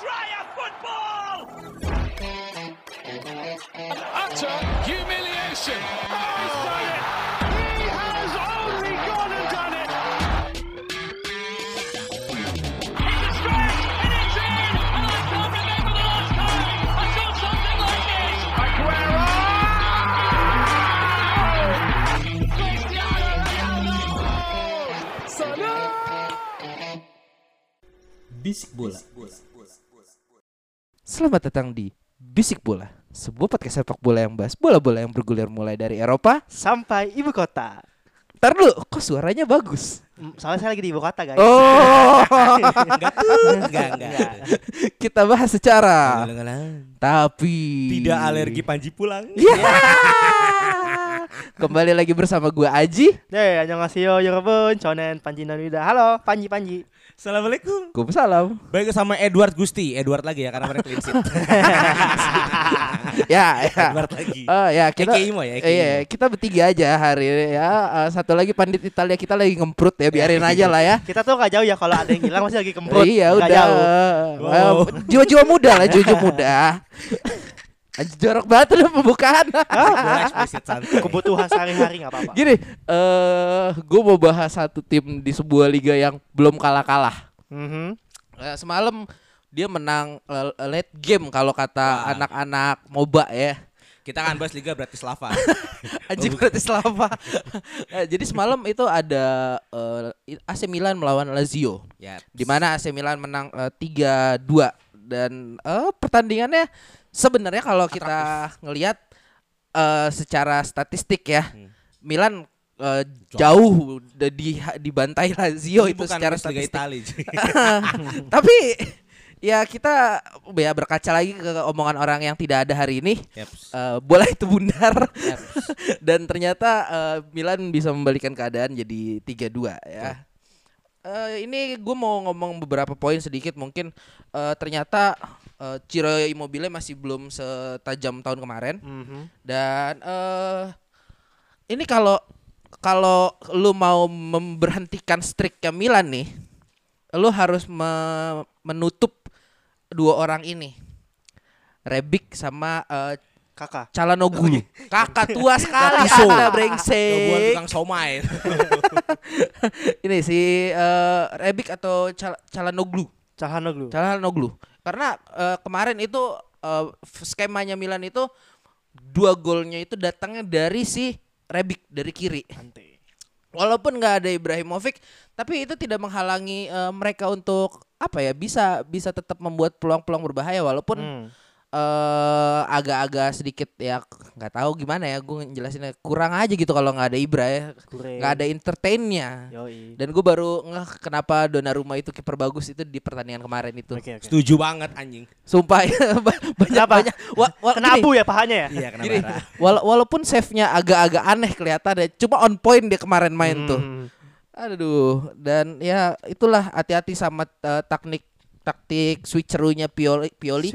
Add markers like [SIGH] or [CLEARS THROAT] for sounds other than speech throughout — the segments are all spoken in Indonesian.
Dryer football! Utter humiliation. Oh, he's done it. He has only gone and done it. It's a stretch and it's in! And I can't remember the last time I saw something like this! Aguero! Cristiano Ronaldo! Bisik Bola. Selamat datang di Bisik Bola, sebuah podcast sepak bola yang bahas bola-bola yang bergulir mulai dari Eropa sampai ibu kota. Ntar dulu, kok suaranya bagus? Mm, soalnya saya lagi di ibu kota guys. Oh, [LAUGHS] enggak, enggak, enggak. [LAUGHS] Kita bahas secara. Tapi tidak alergi panji pulang. Yeah. [LAUGHS] Kembali lagi bersama gue Aji. Ya, yeah, annyeonghaseyo, yorobun, chonen, panji nanida. Halo, panji, panji. Assalamualaikum. Waalaikumsalam. Baik sama Edward Gusti, Edward lagi ya karena mereka clean sheet. [LAUGHS] ya, ya. Edward lagi. Oh ya kita Eki Imo ya, Eki iya, kita bertiga aja hari ini ya. Eh, satu lagi pandit Italia kita lagi ngemprut ya, biarin aja lah ya. Kita tuh gak jauh ya kalau ada yang hilang masih lagi kemput. iya udah. jauh. Eh, Jiwa-jiwa muda lah, jiwa-jiwa muda. [LAUGHS] Anjir, jorok banget lu pembukaan. [LAUGHS] Santai. Kebutuhan sehari-hari nggak apa-apa. Gini, eh gue mau bahas satu tim di sebuah liga yang belum kalah-kalah. Mhm. Eh, semalam dia menang eh, late game kalau kata anak-anak MOBA ya. Kita akan bahas Liga Bratislava. [LAUGHS] Anjing berarti selama. [LAUGHS] Eh, Jadi semalam itu ada eh, AC Milan melawan Lazio. ya. Di mana AC Milan menang eh, 3-2 dan eh, pertandingannya sebenarnya kalau kita ngelihat eh, secara statistik ya, Hmm. Milan eh, jauh da- di dibantai Lazio Ini itu bukan secara Liga statistik. Itali. [LAUGHS] Tapi ya kita ya berkaca lagi ke omongan orang yang tidak ada hari ini. Yaps. Eh, bola itu bundar Yaps. [LAUGHS] dan ternyata eh, Milan bisa membalikan keadaan jadi 3-2 ya. Eh, ini gue mau ngomong beberapa poin sedikit mungkin eh, ternyata eh, Ciro Immobile masih belum setajam tahun kemarin Mhm. dan eh ini kalau kalau lu mau memberhentikan streaknya Milan nih, lu harus me- menutup dua orang ini. Rebic sama eh, Kakak. Calhanoglu. Kakak tua sekali Iso. Anda Buat brengsek. tukang somai. [LAUGHS] Ini si eh, Rebic atau Cal Calhanoglu. Calhanoglu. Calhanoglu. Karena eh, kemarin itu eh, skemanya Milan itu dua golnya itu datangnya dari si Rebic dari kiri. Ante. Walaupun nggak ada Ibrahimovic, tapi itu tidak menghalangi eh, mereka untuk apa ya bisa bisa tetap membuat peluang-peluang berbahaya walaupun Hmm. Eh agak-agak sedikit ya nggak tahu gimana ya gue jelasinnya kurang aja gitu kalau nggak ada Ibra ya nggak ada entertainnya Yoi. dan gue baru ngeh kenapa Donnarumma itu kiper bagus itu di pertandingan kemarin itu Oke, oke. Setuju banget anjing. sumpah [LAUGHS] ya, ba- banyak Kenapa? banyak wa, wa- Kena gini, abu ya pahanya ya? Iya, kena gini, wala- walaupun save-nya agak-agak aneh kelihatan ya cuma on point dia kemarin main tuh Hmm. aduh dan ya itulah hati-hati sama eh, teknik taktik switcherunya Pioli, Pioli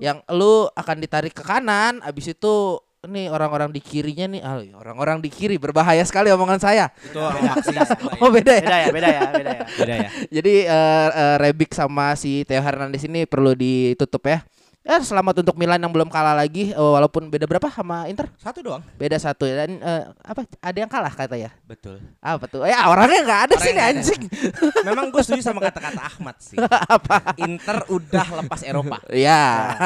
yang lu akan ditarik ke kanan abis itu nih orang-orang di kirinya nih ah, orang-orang di kiri berbahaya sekali omongan saya Itu orang Maxis. [LAUGHS] oh beda ya Beda ya, beda ya, beda ya. Beda ya. jadi eh eh, Rebic sama si Theo Hernandez ini perlu ditutup ya ya selamat untuk Milan yang belum kalah lagi eh, walaupun beda berapa sama Inter Satu doang. beda satu ya dan eh, apa ada yang kalah kata ya Betul. apa tuh ya orangnya nggak ada sih nih Orangnya nggak ada. anjing [LAUGHS] Memang gue setuju sama kata-kata Ahmad sih. [LAUGHS] apa Inter udah lepas Eropa. ya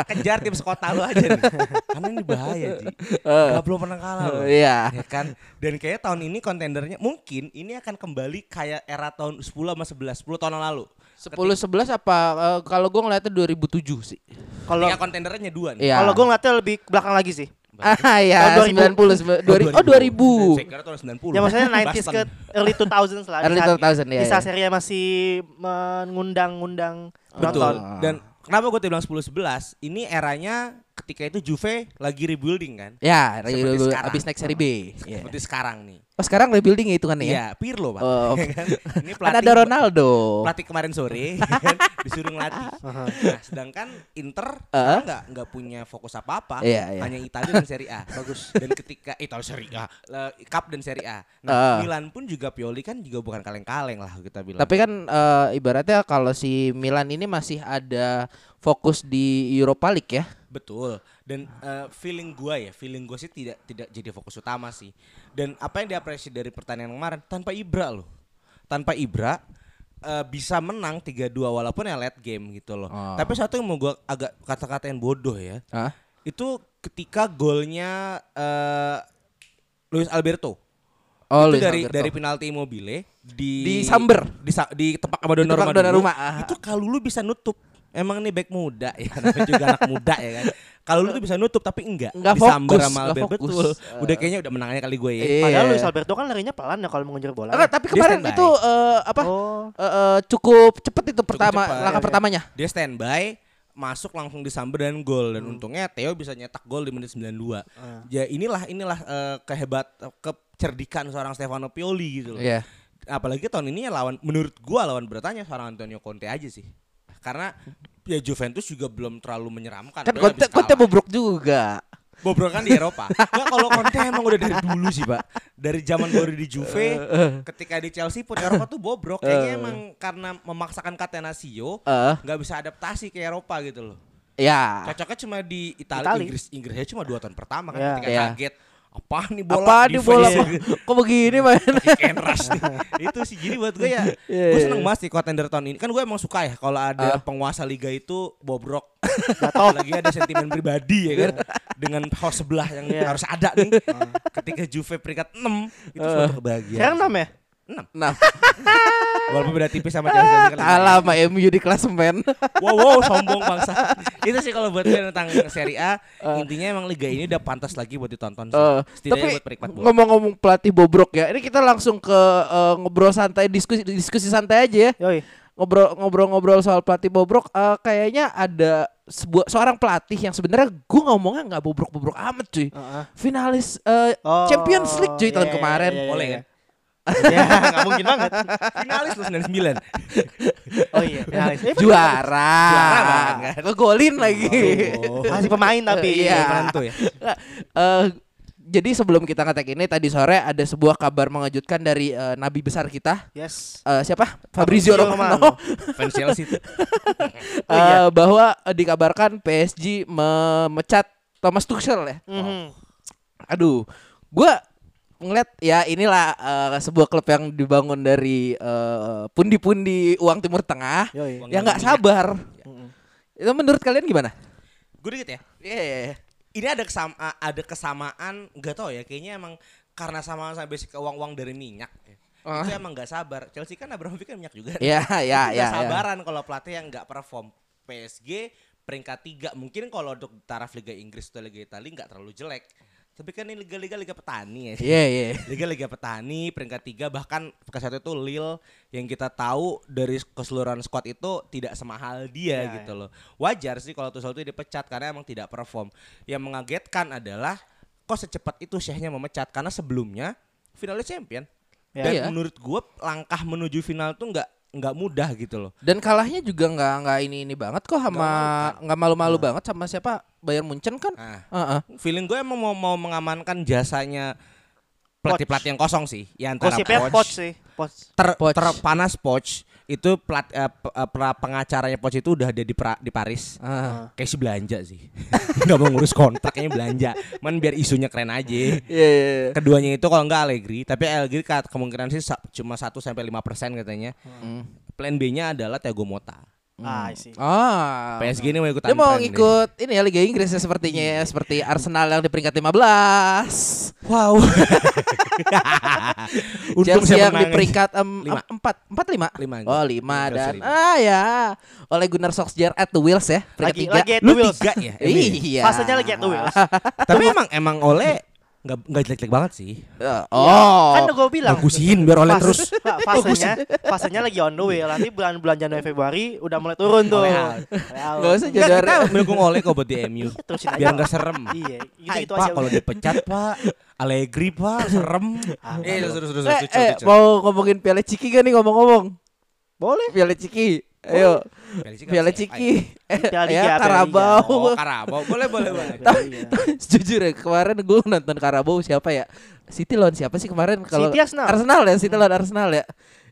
Kejar tim sekota lu aja nih. Karena ini bahaya, Ji. Eh. Gak belum pernah kalah loh. Iya. Ya kan? Dan kayaknya tahun ini kontendernya mungkin ini akan kembali kayak era tahun 10 sama 11, 10 tahun lalu. 10 11 apa eh, kalau gua ngeliatnya 2007 sih. Kalau Ketika kontendernya dua nih. Iya. kalau gue ngeliatnya lebih ke belakang lagi sih. [LAUGHS] Ah ya, Tahun 90 2000. Oh 2000. Saya kira tahun 90. Ya maksudnya [LAUGHS] 90s Boston. ke early 2000s lah. [LAUGHS] Early Di saat- 2000, ya, Di saat ya. serinya masih mengundang-undang Betul. penonton. Dan kenapa gue bilang 10 11? Ini eranya ketika itu Juve lagi rebuilding kan. Ya, Seperti sekarang. habis naik seri B. Iya. Seperti sekarang nih. Oh sekarang rebuilding ya hitungannya ya? Iya, Pirlo pak. Oh, [LAUGHS] Ya kan? Ini Kan ada Ronaldo. pelatih kemarin sore [LAUGHS] ya kan? disuruh ngelatih. Nah, sedangkan Inter Uh. nggak nggak punya fokus apa-apa, Iya, iya. hanya Italia dan Serie A. Bagus. Dan ketika Italia Serie A, lah, Cup dan Serie A. Nah, Uh. Milan pun juga Pioli kan juga bukan kaleng-kaleng lah kita bilang. Tapi kan eh, ibaratnya kalau si Milan ini masih ada fokus di Europa League ya. Betul. Dan eh, feeling gua ya, feeling gua sih tidak tidak jadi fokus utama sih. Dan apa yang diapresiasi dari pertandingan kemarin tanpa Ibra loh. Tanpa Ibra eh, bisa menang 3-2 walaupun ya late game gitu loh. Oh. Tapi satu yang mau gua agak kata-katain bodoh ya. Hah? Itu ketika golnya eh Luis Alberto. Oh, itu Luis dari Alberto. dari penalti Immobile di Di samber. di, di tepak sama Di tepak Donnarumma. Donnarumma, dulu. ah. Itu kalau lu bisa nutup Emang nih back muda ya, [LAUGHS] namanya juga anak muda ya kan. Kalau lu tuh bisa nutup tapi enggak, Nggak disambar fokus, sama Albert fokus. betul. Eh. Udah kayaknya udah menangnya kali gue ya. Iya. Padahal Luis Alberto kan larinya pelan ya kalau mengejar bola. Enggak, tapi kemarin itu eh, apa? Oh. eh, eh, cukup cepet itu pertama cepet, langkah iya, pertamanya. Dia standby, masuk langsung disamber dan gol dan untungnya Theo bisa nyetak gol di menit 92. Ya inilah inilah eh, kehebat kecerdikan seorang Stefano Pioli gitu loh. Iya. apalagi tahun ini ya lawan menurut gua lawan beratnya seorang Antonio Conte aja sih karena ya Juventus juga belum terlalu menyeramkan Kan Conte Conte bobrok juga. bobrok kan di Eropa Nggak, kalau Conte emang udah dari dulu sih pak dari zaman baru di Juve ketika di Chelsea pun Eropa tuh bobrok kayaknya emang karena memaksakan Catenaccio Eh, nggak bisa adaptasi ke Eropa gitu loh ya. cocoknya cuma di Italia Itali. Inggris Inggrisnya cuma dua tahun pertama kan Ya. ketika Ya. kaget apa nih bola Apa di bola defense?" kok, kok begini main? Ken Rush nih. [LAUGHS] itu sih jadi buat gue ya Iya, gue iya. seneng banget sih contender tahun ini kan gue emang suka ya kalau ada Ah. penguasa liga itu bobrok [LAUGHS] atau lagi ada sentimen pribadi ya kan dengan host sebelah yang Iya. harus ada nih [LAUGHS] ketika Juve peringkat 6 itu suatu Ah. kebahagiaan Sekarang 6 ya? Nah, walaupun beda tipis sama Chelsea kan kalah sama MU di klasemen. wow wow sombong bangsa itu sih kalau buat tentang Serie A Ah. intinya emang liga ini udah pantas lagi buat ditonton sih setidaknya tapi buat penikmat bola ngomong-ngomong pelatih bobrok ya, ini kita langsung ke eh, ngobrol santai diskusi diskusi santai aja ya. Yoi. Ngobrol ngobrol-ngobrol soal pelatih bobrok eh, kayaknya ada sebuah seorang pelatih yang sebenarnya gue ngomongnya nggak bobrok-bobrok amat cuy. Heeh. Finalis eh, Oh, Champions League cuy tahun iya, iya, kemarin. iya, iya, Boleh iya. kan? Ya, nggak mungkin banget. finalis lu 99 [LAUGHS] Oh iya, finalis. Eh, Juara. Juara kan. Ngegolin lagi. Oh. Masih pemain tapi. Iya. Penentu ya Eh, jadi sebelum kita ngetek ini tadi sore ada sebuah kabar mengejutkan dari eh, nabi besar kita Yes. Eh, siapa Fabrizio Fabrizio Romano fans [LAUGHS] Chelsea. Oh, iya. Eh, bahwa eh, dikabarkan PSG memecat Thomas Tuchel ya. Mhm. Aduh, gua ngeliat ya inilah eh, sebuah klub yang dibangun dari eh, pundi-pundi uang Timur Tengah Yoi. yang nggak sabar. Mhm. Itu menurut kalian gimana? Gue dikit ya. Iya. Ini ada kesama ada kesamaan nggak tahu ya kayaknya emang karena sama-sama basic uang-uang dari minyak. ya. Ah. Itu emang nggak sabar. Chelsea kan Abramovich kan minyak juga. Iya, iya, iya. iya. sabaran kalau pelatih yang nggak perform. PSG peringkat tiga mungkin kalau untuk taraf Liga Inggris atau Liga Italia nggak terlalu jelek. Tapi kan ini liga-liga liga petani ya. Iya, iya. Liga-liga petani peringkat tiga bahkan ke satu itu Lille yang kita tahu dari keseluruhan squad itu tidak semahal dia Ya, gitu loh. Wajar sih kalau Tuchel itu dipecat karena emang tidak perform. Yang mengagetkan adalah kok secepat itu Syekhnya memecat karena sebelumnya finalis champion. Ya. Dan Iya. menurut gua langkah menuju final tuh nggak nggak mudah gitu loh. Dan kalahnya juga nggak nggak ini ini banget kok sama nggak malu-malu banget sama siapa Bayern Munchen kan? Nah, Heeh. feeling gue emang mau mau mengamankan jasanya pelatih-pelatih yang kosong sih. Ya antara Gosipnya Poch, Poch sih. Poch. ter, Poch. terpanas Poch itu plat eh, pe- eh, pra- pengacaranya Poch itu udah ada di, pra- di Paris. Ah. Kayak sih belanja sih. [LAUGHS] Nggak mau ngurus kontraknya belanja. Man biar isunya keren aja. Iya, iya, iya. Keduanya itu kalau nggak Allegri, tapi Allegri kat- kemungkinan sih cuma 1 sampai 5% katanya. Hmm. Plan B-nya adalah Thiago Motta. Ah, I see. Ah. PSG ini mau ikutan Dia mau tren nih. ngikut ini ya Liga Inggris ya sepertinya ya, seperti Arsenal yang di peringkat 15. Wow. [LAUGHS] Untung Chelsea yang di peringkat Lima. em- empat empat lima Lima. oh lima Chelsea dan lima. ah ya oleh Gunnar Solskjaer at the wheels ya peringkat Lagi tiga lagi at Lu the wheels. tiga ya? [LAUGHS] iya Fasenya lagi at the wheels. Tapi emang emang oleh nggak nggak jelek-jelek banget sih. Ya, Oh. Kan Oh. udah gue bilang. Bagusin biar oleh Fas- terus. [LAUGHS] Fasenya fasenya lagi on the way. Nanti bulan-bulan Januari Februari udah mulai turun tuh. Gak usah jadi kita mendukung oleh kok buat di MU. Terusin aja. Biar nggak serem. Iya, gitu gitu Pak, kalau dipecat Pak, Allegri Pak, serem. Eh, terus terus terus Eh, eh, mau ngomongin Piala Ciki gak nih ngomong-ngomong? Boleh. Piala Ciki. Ayo, Ciki Piala? Ciki. Eh, Piala Liga, ya Piala Karabau. Oh, Karabau. Boleh, boleh, boleh. [LAUGHS] Jujur ya, kemarin gue nonton Karabau siapa ya? City lawan siapa sih kemarin kalau City Arsenal. Arsenal ya, City lawan Arsenal ya.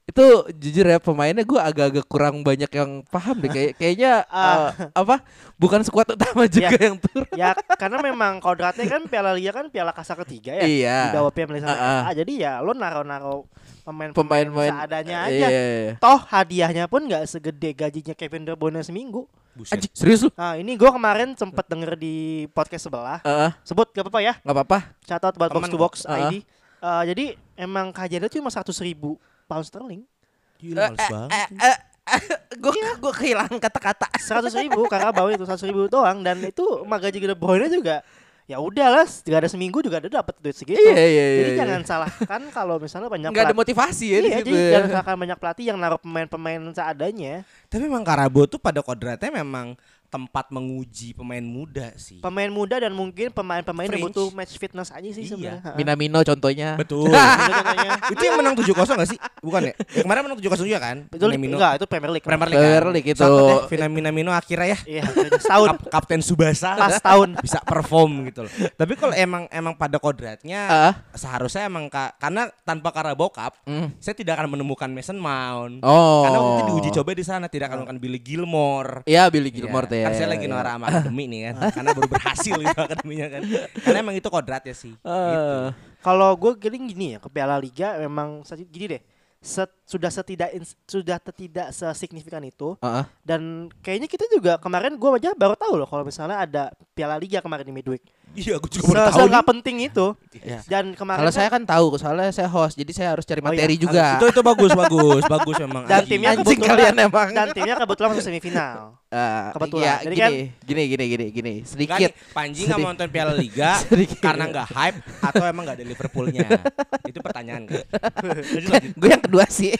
Itu jujur ya pemainnya gue agak-agak kurang banyak yang paham deh kayak kayaknya [LAUGHS] eh, apa? Bukan skuad utama juga Ya. yang turun. ya karena memang kodratnya kan Piala Liga kan Piala kasta ketiga ya. Iya. Di bawah Piala Liga. Ah. Ah, jadi ya lo naro-naro Pemain-pemain seadanya Iya, aja. iya, iya. Toh hadiahnya pun nggak segede gajinya Kevin De Bruyne seminggu. Buset. Serius lu? Nah ini gue kemarin sempet denger di podcast sebelah. Heeh, Sebut gak apa-apa ya. nggak apa-apa. Shout out buat Temen box to box Ah. ID. Eh, jadi emang kajiannya cuma 100 ribu pound sterling. Gila, males banget. Eh, eh, gue gue kehilangan kata-kata. 100 ribu karena bawah itu 100 ribu doang dan itu mah gaji De Bruyne juga ya udahlah gak ada seminggu juga ada dapat duit segitu. Iya, iya, Jadi iya, jangan salahkan kalau misalnya banyak Nggak ada motivasi ya Iya, jadi ya. jangan salahkan banyak pelatih yang naruh pemain-pemain seadanya. Tapi memang Karabau tuh pada kodratnya memang tempat menguji pemain muda sih. Pemain muda dan mungkin pemain-pemain yang butuh match fitness aja sih Iya. sebenarnya. Ha. Minamino contohnya. Betul. Itu contohnya. [LAUGHS] itu yang menang 7-0 gak sih? Bukan ya? Yang kemarin menang 7-0 juga kan? Betul Minamino. enggak itu Premier League. Premier League. Premier kan? League itu. Ya, Vina Minamino akhirnya ya. Iya, setahun. Kap- Kapten Subasa Pas tahun. bisa perform gitu loh. Tapi kalau emang emang pada kodratnya Ah. seharusnya emang ka- karena tanpa Carabao Cup Hmm. saya tidak akan menemukan Mason Mount. Oh. Karena waktu itu diuji coba di sana tidak akan menemukan Billy Gilmore. Iya Billy Gilmore tuh ya. Kan saya ya, lagi ya. Nora sama akademi nih kan. Karena baru berhasil itu [LAUGHS] akademinya kan. Karena emang itu kodratnya sih. Eh, Gitu. Kalau gue gini gini ya ke Piala Liga memang gini deh. Set- sudah setidak sudah tidak sesignifikan itu Heeh. dan kayaknya kita juga kemarin gue aja baru tahu loh kalau misalnya ada Piala Liga kemarin di midweek. Iya, aku juga baru tahu. nggak penting itu. Iya. Dan kemarin Kalau saya kan tahu, soalnya saya host, jadi saya harus cari Oh, materi iya. juga. Itu itu bagus bagus bagus memang. Dan timnya Anjing kebetulan- kalian emang. dan timnya kebetulan masuk semifinal. [LAUGHS] Eh, kebetulan. iya, Jadi gini, kan- gini, gini, gini, gini, sedikit. nih, Panji nggak mau nonton Piala Liga [LAUGHS] Sedikit. karena nggak hype atau emang nggak ada Liverpoolnya? [LAUGHS] Itu pertanyaan kan. Lanjut, lanjut. Gue yang kedua sih.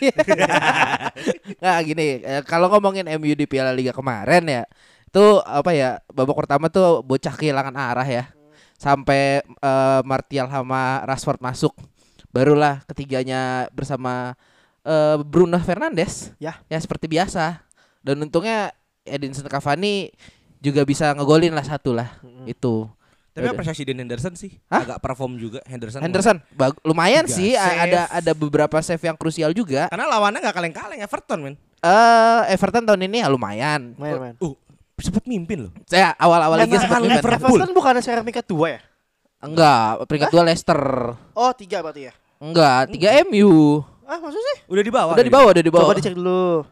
Nggak gini, eh, kalau ngomongin MU di Piala Liga kemarin ya, itu apa ya? Babak pertama tuh bocah kehilangan arah ya. Sampai eh, Martial sama Rashford masuk. Barulah ketiganya bersama eh, Bruno Fernandes. Ya. Ya seperti biasa. Dan untungnya Edinson Cavani juga bisa ngegolin lah satu lah. Itu. Tapi Udah. apresiasi Den Henderson sih Hah? agak perform juga Henderson. Henderson bag- lumayan Tiga sih save. ada ada beberapa save yang krusial juga. Karena lawannya nggak kaleng-kaleng Everton men. Eh Everton tahun ini ya lumayan. Main. Uh, sempat mimpin loh. Saya awal-awal liga Karena sempat kan mimpin. Liverpool. Everton bukan secara peringkat dua ya? Enggak, peringkat dua Leicester. Oh tiga berarti ya? Enggak, tiga MU. Ah maksudnya sih? Udah di bawah. Udah di bawah, udah di bawah. Coba dicek dulu.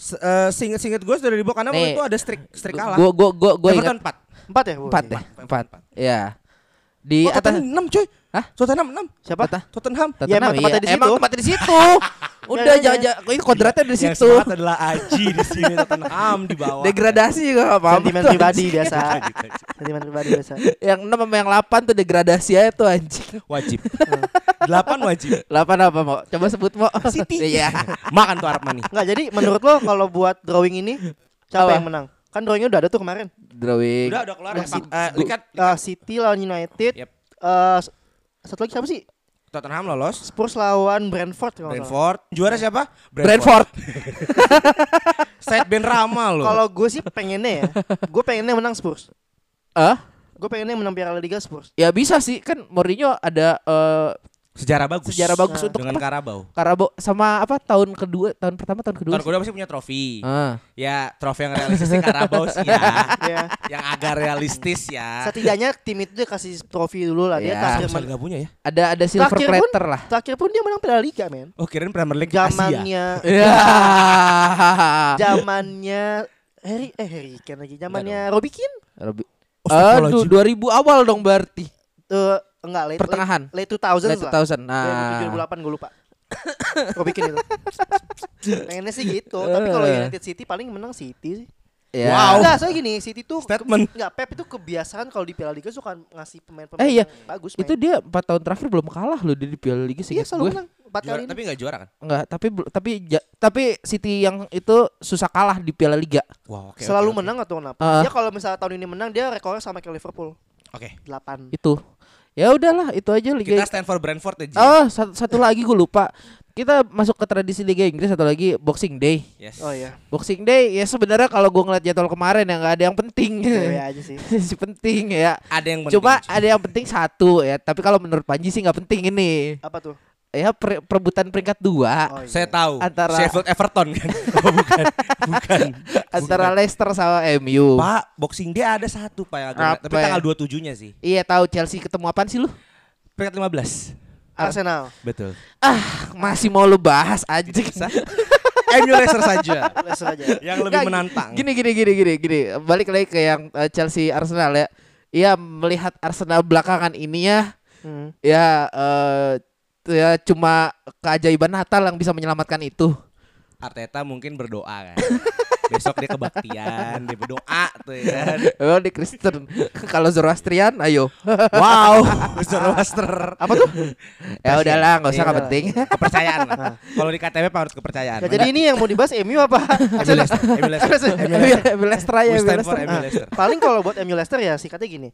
Se- eh, gue sudah di bawah karena waktu itu ada streak streak kalah. Gua gua gua gua Everton ingat 4. Empat ya? Bu? empat deh, empat. Ya. Di Oh, atas 6 coy. Hah? Tottenham 6. Siapa? Tottenham. Tottenham. Ya, emang tempatnya iya. di Emang situ. tempatnya di situ. [LAUGHS] Udah Ya, ya, jangan ini kodratnya di Yang situ. semangat adalah Aji di sini Tottenham di bawah. Degradasi juga gak apa-apa. Sentimen pribadi biasa. [LAUGHS] Sentimen pribadi biasa. Yang 6 sama yang 8 tuh degradasi aja tuh anjing. Wajib. 8 wajib. 8 apa mau? Coba sebut mau. City. [LAUGHS] Iya. Makan tuh Arab Mani. Enggak, jadi menurut lo kalau buat drawing ini siapa Apa? yang menang? Kan drawingnya udah ada tuh kemarin. Drawing. Udah udah keluar ya, Udah, Pak. si- Eh, lihat Uh, City lawan United. Yep. S- satu lagi siapa sih? Tottenham lolos. Spurs lawan Brentford kalau nggak salah. Brentford. Juara siapa? Brentford. [LAUGHS] Said Ben Rama loh. Kalau gue sih pengennya ya, gue pengennya menang Spurs. Ah? Gue pengennya menang Piala Liga Spurs. Ya bisa sih kan Mourinho ada eh, sejarah bagus. sejarah bagus Nah, untuk dengan apa? Karabau. Karabo sama apa tahun kedua tahun pertama tahun kedua Tahun kedua pasti punya trofi. Ah. Ya, trofi yang realistis sih Karabau sih ya. [LAUGHS] ya. yang agak realistis ya. Setidaknya tim itu dia kasih trofi dulu lah. Dia Ya. terakhir, nggak punya ya? ada ada silver Terakhir pun- platter lah terakhir pun dia menang Piala Liga, men. Oh, kirain Premier League Asia. Zamannya ya [LAUGHS] zamannya Harry eh Harry Kane lagi. Zamannya Robbie Keane. Robi- Astagfirullahaladzim. Aduh 2000 awal dong berarti Eh enggak late pertengahan late, late 2000s late lah. 2000 nah 2008 gue lupa. [LAUGHS] Robbie Keane itu. Pengennya sih gitu, tapi kalau Eh. United City paling menang City sih. Ya. Wow. Enggak, soalnya gini, City tuh Statement. Enggak, Pep itu kebiasaan kalau di Piala Liga suka ngasih pemain-pemain Eh iya, yang bagus. itu dia empat tahun terakhir belum kalah loh dia di Piala Liga sih Iya, selalu gue. menang. Empat Juara, kali ini. tapi nggak juara kan? Enggak, tapi tapi ja- tapi City yang itu susah kalah di Piala Liga. Wow, oke. selalu oke. menang atau kenapa? Ah. Dia kalau misalnya tahun ini menang dia rekornya sama kayak Liverpool. Oke. 8. Itu. Ya udahlah, itu aja Liga. Kita stand for Brentford ya, Ji. Oh, satu, satu lagi gue lupa. Kita masuk ke tradisi Liga Inggris satu lagi Boxing Day. Yes. Oh iya. Boxing Day ya sebenarnya kalau gue ngeliat jadwal kemarin ya nggak ada yang penting. Dewe aja sih. [LAUGHS] si penting ya. Ada yang penting. Coba ada yang penting satu ya. Tapi kalau menurut Panji sih nggak penting ini. Apa tuh? Ya per- perebutan peringkat dua Oh, iya. Saya tahu. Antara- Sheffield Everton kan. [LAUGHS] oh, bukan. Bukan. antara Leicester sama MU. Pak, boxing dia ada satu Pak yang agak Apa Tapi ya? tanggal 27-nya sih. Iya tahu Chelsea ketemu apaan sih lu? Peringkat 15. Arsenal. Betul. Ah masih mau lu bahas anjing. MU Leicester saja. [LAUGHS] Leicester aja. yang lebih Nggak, menantang. Gini gini gini gini gini. Balik lagi ke yang eh, Chelsea Arsenal ya. Iya melihat Arsenal belakangan ini ya Hmm. ya eh ya cuma keajaiban Natal yang bisa menyelamatkan itu. Arteta mungkin berdoa kan. [LAUGHS] Besok dia kebaktian, dia berdoa tuh ya kan. Oh di Kristen. [LAUGHS] Kalau Zoroastrian ayo. Wow, [LAUGHS] Zoroaster. Apa tuh? ya udahlah nggak usah Iya, nggak penting. Kepercayaan lah. Kalau di KTP Pak, harus kepercayaan. Ya, jadi ini yang mau dibahas MU apa? MU Leicester. MU Leicester. Paling kalau buat MU Leicester ya sikatnya gini.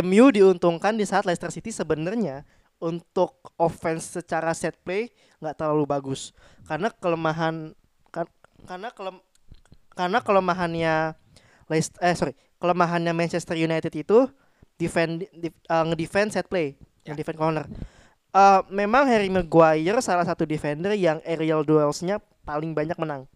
MU diuntungkan di saat Leicester City sebenarnya untuk offense secara set play nggak terlalu bagus karena kelemahan kan- karena kelem, karena kelemahannya Leicester eh sorry kelemahannya Manchester United itu defend di, eh, ngedefend set play yang defend corner Eh, memang Harry Maguire salah satu defender yang aerial duelsnya paling banyak menang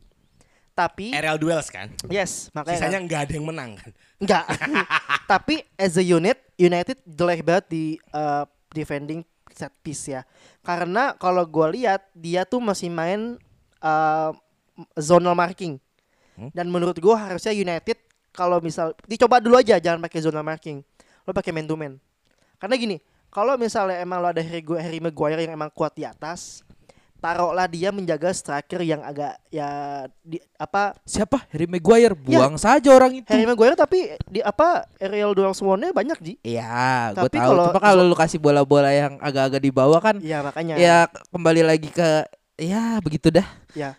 tapi Aerial duels kan. yes makanya Sisanya nggak ada yang menang kan. Enggak. [LAUGHS] Tapi as a unit, United jelek banget di uh, defending set piece ya. Karena kalau gua lihat dia tuh masih main uh, zonal marking. Hmm? Dan menurut gua harusnya United kalau misal dicoba dulu aja jangan pakai zonal marking. Lo pakai man to man. Karena gini, kalau misalnya emang lo ada Harry, Harry Maguire yang emang kuat di atas, taruhlah dia menjaga striker yang agak ya di apa Siapa? Harry Maguire. Buang saja orang itu. Harry Maguire tapi di apa aerial duel one banyak Ji. Iya, gue tahu. kalau- Cuma kalau lu kasih bola-bola yang agak-agak di bawah kan, Iya makanya. ya kembali lagi ke ya begitu dah. Ya.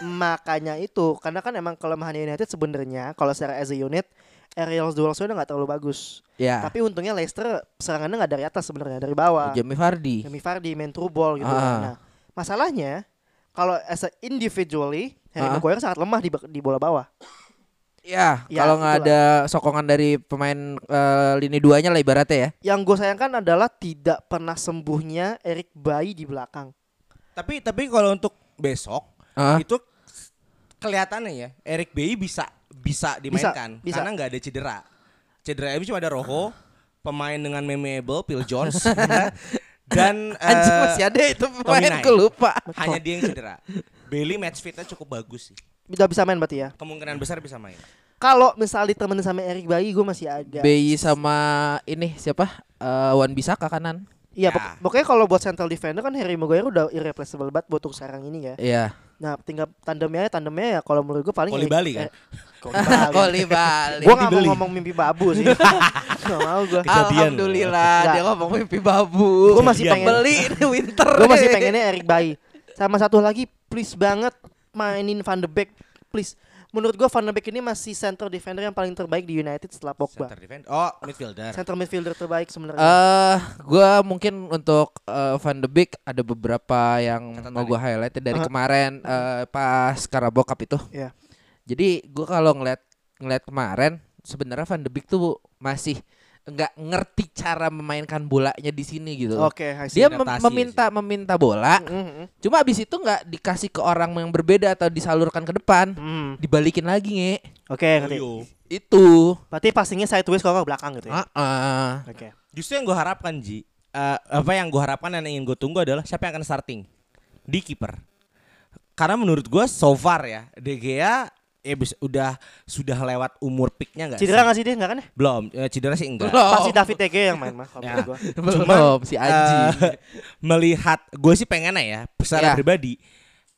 makanya itu karena kan emang kelemahan United sebenarnya kalau secara as a unit aerial duel udah nggak terlalu bagus. Ya. Tapi untungnya Leicester serangannya nggak dari atas sebenarnya dari bawah. Jamie Vardy. Jamie Vardy main through ball gitu. Ah. Nah, masalahnya kalau as a individually Harry Ah. Maguire sangat lemah di di bola bawah. Ya, Ya, kalau nggak ada sokongan dari pemain eh, lini duanya lah ibaratnya ya. Yang gue sayangkan adalah tidak pernah sembuhnya Eric Bayi di belakang. Tapi tapi kalau untuk besok Ah. itu kelihatannya ya Eric Bailly bisa bisa dimainkan bisa. karena nggak ada cedera. Cedera itu cuma ada Rojo, pemain dengan memeable Phil Jones [LAUGHS] dan [LAUGHS] Anjing eh, masih ada itu pemain gue lupa. hanya dia yang cedera. Bailey match fitnya cukup bagus sih. Udah bisa main berarti ya. Kemungkinan besar bisa main. Kalau misal ditemenin sama Eric Bayi gue masih agak BI sama ini siapa? Eh, Wan Bisaka kanan. Iya, Ya. pok- pokoknya kalau buat central defender kan Harry Maguire udah irreplaceable banget buat untuk sekarang ini ya. Iya. Nah, tinggal tandemnya tandemnya ya kalau menurut gue paling Koli Eric- Bali kan? eh, Koli Bali. Koli Bali. Gue gak mau Dibeli. ngomong mimpi babu sih. [LAUGHS] gak mau gue. Kejadian. Alhamdulillah Nggak. dia ngomong mimpi babu. Gua masih pengen beli ini [LAUGHS] winter. Gue masih pengennya Eric Bayi. Sama satu lagi please banget mainin Van de Beek please. Menurut gue Van de Beek ini masih center defender yang paling terbaik di United setelah Pogba. Center defense. Oh, midfielder. Center midfielder terbaik sebenarnya. Eh, gua mungkin untuk eh, Van de Beek ada beberapa yang Catatan mau gua highlight dari Uh-huh. kemarin eh, pas Carabao Cup itu. Iya. Jadi gua kalau ngeliat ngeliat kemarin sebenarnya Van de Beek tuh masih nggak ngerti cara memainkan bolanya di sini gitu. Oke, see. Dia mem- meminta meminta bola, Mhm. cuma abis itu nggak dikasih ke orang yang berbeda atau disalurkan ke depan, Hmm. dibalikin lagi nge. Oke, ngerti. Loyo. Itu. Berarti passingnya sideways kalau ke belakang gitu ya. Ah, ah. Oke. Justru yang gue harapkan Ji, eh, apa yang gue harapkan dan ingin gue tunggu adalah siapa yang akan starting di kiper. Karena menurut gue so far ya, De Gea ya bisa, udah sudah lewat umur peaknya nggak Cedera sih? nggak sih dia nggak kan ya? Belum, eh, cedera sih enggak. Belum. Pasti David Tege yang main mah kalau Ya. gua. [LAUGHS] Belum si anjing. Eh, melihat gue sih pengennya ya secara Ya. pribadi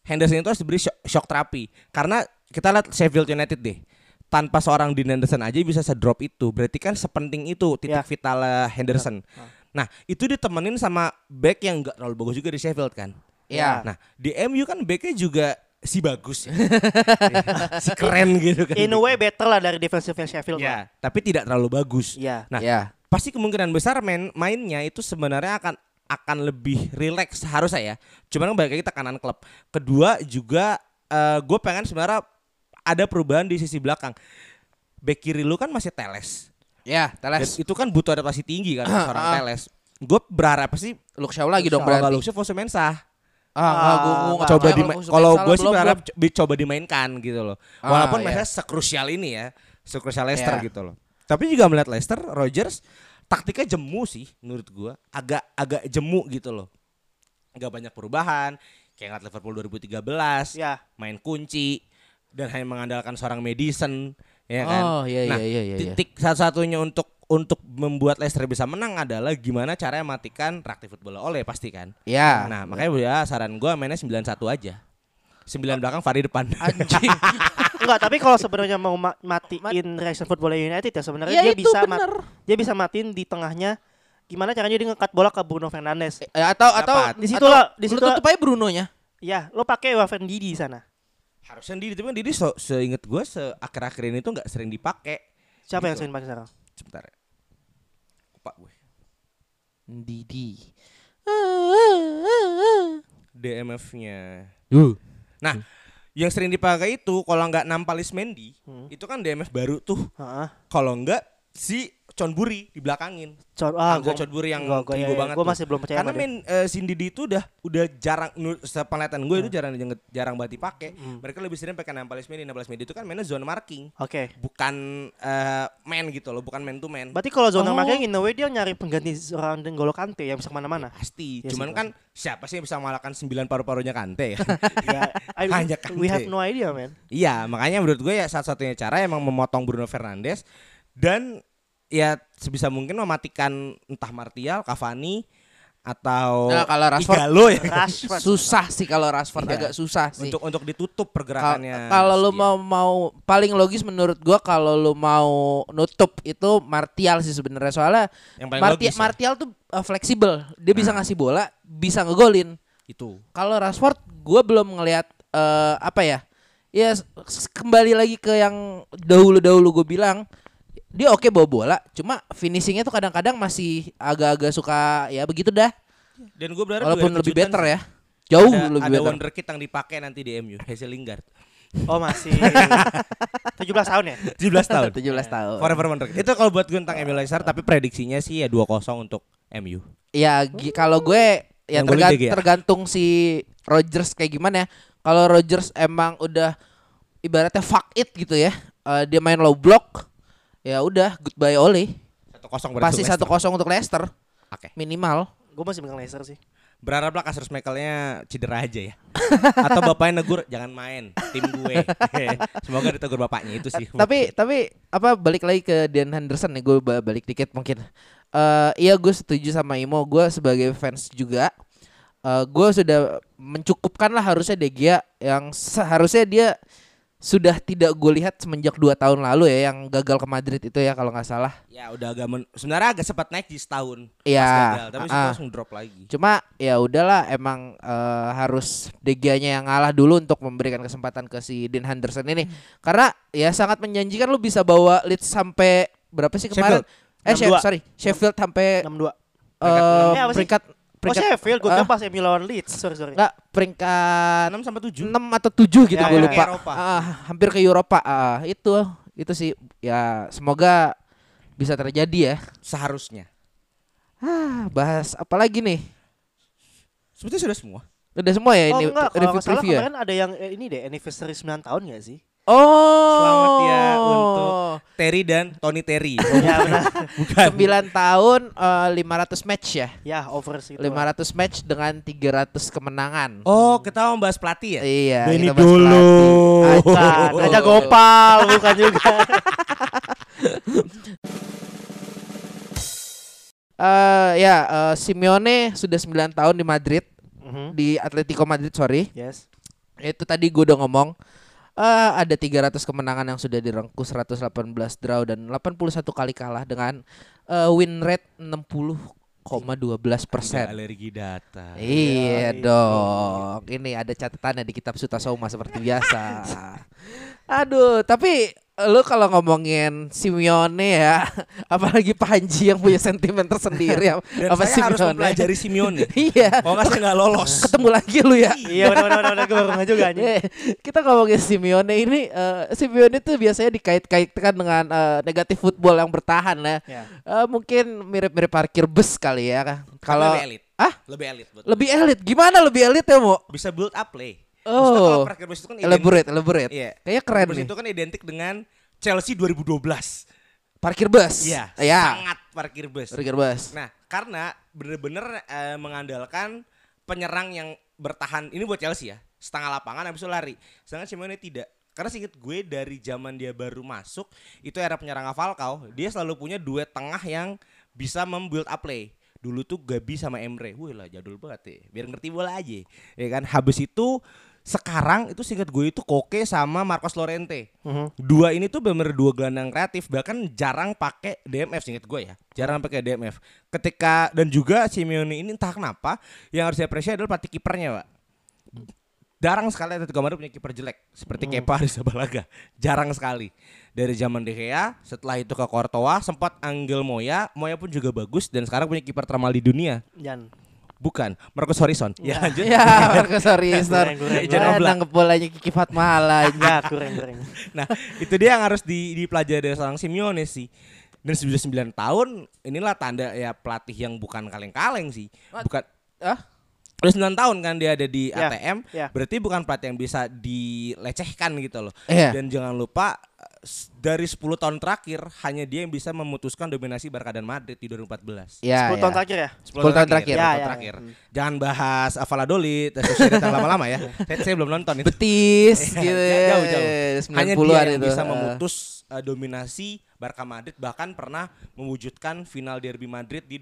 Henderson itu harus diberi shock, shock terapi karena kita lihat Sheffield United deh tanpa seorang Dean Henderson aja bisa se-drop itu. Berarti kan sepenting itu titik Ya. vital eh, Henderson. Nah, itu ditemenin sama back yang enggak terlalu bagus juga di Sheffield kan. Ya. Nah, di MU kan backnya juga si bagus ya. [LAUGHS] si keren gitu kan. In a way better lah dari defensive Sheffield. Ya, tapi tidak terlalu bagus. Iya. Nah, Ya. pasti kemungkinan besar main mainnya itu sebenarnya akan akan lebih rileks harusnya ya. Cuman kan balik lagi tekanan klub. Kedua juga gue pengen sebenarnya ada perubahan di sisi belakang. Back kiri lu kan masih Teles. Ya, Dan Teles. itu kan butuh adaptasi tinggi kan seorang Teles. Gue berharap sih Luke Shaw lagi dong berarti. Luxio Fosu Mensah. Ah, enggak, gua, gua nggak coba di kalau gue sih berharap belum. co- dicoba dimainkan gitu loh. Ah, Walaupun iya. mereka sekrusial ini ya, sekrusial Leicester Iya. gitu loh. Tapi juga melihat Leicester, Rodgers taktiknya jemu sih menurut gua. Agak agak jemu gitu loh. Gak banyak perubahan. Kayak ngeliat Liverpool 2013, Ya. main kunci dan hanya mengandalkan seorang Madison, ya kan. Oh, iya, nah, iya, iya, iya, iya. titik satu-satunya untuk untuk membuat Leicester bisa menang adalah gimana caranya matikan rakti football oleh pasti kan. Ya. Nah, makanya ya saran gua mainnya 91 aja. 9 belakang Fari depan. [LAUGHS] Anjing. Enggak, tapi kalau sebenarnya mau ma- matiin Reaction Football United ya sebenarnya Ya dia bisa bener. dia bisa matiin di tengahnya gimana caranya dia ngekat bola ke Bruno Fernandes. Eh, atau atau Dapat. Di situ lah, di situ tutup aja Bruno-nya. Ya, lo pakai Waven Didi di sana. Harusnya Didi, tapi kan Didi so, seinget gua se akhir-akhir ini tuh nggak sering dipakai. Siapa yang Gitu. sering pakai sekarang? Sebentar. ya. Lupa gue. Didi. DMF-nya. Uh. Nah, yang sering dipakai itu kalau nggak Nampalis Mendy, Hmm. itu kan DMF baru tuh. Kalau nggak si Conburi dibelakangin. Cor ah, Hamzah gua, Conburi yang gua, gua, trigo iya, banget gua tuh. masih belum percaya Karena main eh, si Didi itu udah udah jarang sepenglihatan gue itu Hmm. jarang jarang, jarang banget dipakai. Mereka lebih sering pakai Nampalis Mendy. Nampalis Mendy itu kan mainnya zone marking. Oke. bukan eh, man gitu loh, bukan man to man. Berarti kalau zona Oh. marking in a way dia nyari pengganti seorang N'Golo Kante yang bisa ke mana-mana. Pasti. Iya sih, Cuman pasti. kan siapa sih yang bisa mengalahkan sembilan paru-parunya Kante ya? [LAUGHS] ya, I- Hanya Kante. we have no idea, man. iya, makanya menurut gue ya satu-satunya cara emang memotong Bruno Fernandes dan ya sebisa mungkin mematikan entah Martial, Cavani atau Nah, kalau Rashford- Igalo ya. Rashford. [LAUGHS] Susah sih kalau Rashford Iya. agak susah sih. untuk untuk ditutup pergerakannya. Kalau lu mau mau paling logis menurut gua kalau lu mau nutup itu Martial sih sebenarnya soalnya Yang Marti- logis ya. Martial tuh uh, fleksibel. Dia bisa Nah. ngasih bola, bisa ngegolin. itu. Kalau Rashford gua belum ngelihat eh, apa ya? Ya kembali lagi ke yang dahulu-dahulu gue bilang dia oke bawa bola, cuma finishingnya tuh kadang-kadang masih agak-agak suka ya begitu dah. Dan gue berharap Walaupun ada lebih better ya. Jauh ada, lebih ada better. wonderkid yang dipakai nanti di MU, Hazel Lingard. Oh, masih [LAUGHS] 17 tahun ya? 17 tahun. [LAUGHS] 17 tahun. Forever wonderkid. Itu kalau buat gue tentang Emil Leicester tapi prediksinya sih ya 2-0 untuk MU. Ya kalau gue ya Yang golin tergan- De Gea. tergantung si Rogers kayak gimana ya. Kalau Rogers emang udah ibaratnya fuck it gitu ya. eh, dia main low block. Ya udah goodbye Ole. 1-0 berarti Pasti satu kosong untuk Leicester Oke. minimal. Gue masih megang Leicester sih. Berharaplah Kasper Schmeichelnya cedera aja ya. [LAUGHS] Atau bapaknya negur jangan main tim gue. [LAUGHS] Semoga ditegur bapaknya itu sih. tapi tapi apa balik lagi ke Dan Henderson nih gue ba- balik dikit mungkin. Eh iya gue setuju sama Imo. Gue sebagai fans juga. eh gue sudah mencukupkan lah harusnya De Gea yang seharusnya dia sudah tidak gue lihat semenjak dua tahun lalu ya yang gagal ke Madrid itu ya kalau nggak salah. ya udah agak men- sebenarnya agak sempat naik di setahun. Iya, Pas gagal, tapi ah. langsung drop lagi. Cuma ya udahlah emang eh, harus De Gea-nya yang ngalah dulu untuk memberikan kesempatan ke si Dean Henderson ini. Karena ya sangat menjanjikan lu bisa bawa Leeds sampai berapa sih kemarin? Eh 62. Sheff- sorry, Sheffield sampai 62. eh, Eh, sih? Peringkat Oh Sheffield, gue kira pas MU lawan Leeds. Sorry, sorry. enggak peringkat 6 sampai 7. 6 atau 7 gitu Ya, gue ya, lupa. Eropa. Ah, hampir ke Eropa. Ah, itu itu sih ya semoga bisa terjadi ya. Seharusnya. Ah, bahas apa lagi nih? Sebetulnya sudah semua. Udah semua ya oh ini enggak, kalau nggak salah review ya? kemarin ada yang eh, ini deh, anniversary 9 tahun gak sih? Oh. Selamat ya untuk Terry dan Tony Terry. [LAUGHS] ya benar. [LAUGHS] Bukan. 9 tahun eh, 500 match ya. ya, over sih. 500 match dengan 300 kemenangan. Oh, kita mau bahas pelatih ya? Iya, Benny kita bahas dulu. pelatih. Raja [LAUGHS] Gopal, bukan juga. Eh, ya, eh, Simeone sudah 9 tahun di Madrid, Mhm. di Atletico Madrid, sorry. Yes. Itu tadi gue udah ngomong. Eh, ada 300 kemenangan yang sudah direngkuh 118 draw dan 81 kali kalah dengan eh, win rate 60,12 persen. Nggak alergi data. Iya dong. Ini ada catatannya di kitab Sutasoma seperti biasa. Aduh, tapi lu kalau ngomongin Simeone ya, [LAUGHS] apalagi Panji yang punya sentimen tersendiri ya, [LAUGHS] Dan apa saya harus Simeone. mempelajari Simeone. [LAUGHS] iya. Kalau nggak saya nggak lolos. Ketemu lagi lu ya. Iya benar-benar gue baru juga anjing. Eh, kita ngomongin Simeone ini eh, Simeone itu biasanya dikait-kaitkan dengan eh, negatif football yang bertahan ya. Ya. Eh, mungkin mirip-mirip parkir bus kali ya. Kalau lebih elit. ah Lebih elit. lebih elit, gimana lebih elit ya, Mo? bisa build up play. Oh. kalau parkir bus itu kan Elaborate, elaborate. Iya. Kayaknya keren Bus nih. itu kan identik dengan Chelsea 2012. Parkir bus. Iya. Ya. Sangat parkir bus. Parkir bus. Nah, karena bener-bener eh, mengandalkan penyerang yang bertahan. Ini buat Chelsea ya. Setengah lapangan habis itu lari. Sedangkan Simeone tidak. Karena seinget gue dari zaman dia baru masuk itu era penyerang Falcao, dia selalu punya duet tengah yang bisa membuild up play. Dulu tuh Gabi sama Emre. Wih lah jadul banget ya. Biar ngerti bola aja. Ya kan? Habis itu sekarang itu singkat gue itu Koke sama Marcos Lorente. Mhm. Dua ini tuh bener dua gelandang kreatif bahkan jarang pakai DMF singkat gue ya. Jarang pakai DMF. Ketika dan juga Simeone ini entah kenapa yang harus diapresiasi adalah pelatih kipernya, Pak. Jarang sekali Atletico Madrid punya kiper jelek seperti Kepa [LAUGHS] Arrizabalaga. Jarang sekali. Dari zaman De Gea, setelah itu ke Courtois, sempat Angel Moya, Moya pun juga bagus dan sekarang punya kiper termal di dunia. Jan. Bukan, Marcus Horizon. Ya, lanjut. Ya, Marcus Horizon. Ya, nangkep bolanya Kiki Fatmala aja. [LAUGHS] Ya kurang kurang. Nah, itu dia yang harus di, dipelajari dari seorang Simeone sih. Dan sudah 9 tahun, inilah tanda ya pelatih yang bukan kaleng-kaleng sih. Bukan Ah? Udah 9 tahun kan dia ada di Ya, ATM, ya. berarti bukan pelatih yang bisa dilecehkan gitu loh. Iya. Dan jangan lupa dari 10 tahun terakhir hanya dia yang bisa memutuskan dominasi Barca dan Madrid di 2014. Ya, 10 tahun ya. terakhir ya. 10 tahun terakhir. 10 Ya, tahun ya, terakhir. ya. Jangan bahas Valladolid, yang lama-lama ya. [LAUGHS] saya, saya belum nonton itu. Betis [LAUGHS] gitu jauh, jauh. ya. Hanya 90-an dia yang itu. bisa Eh. memutus uh, dominasi Barca Madrid bahkan pernah mewujudkan final derby Madrid di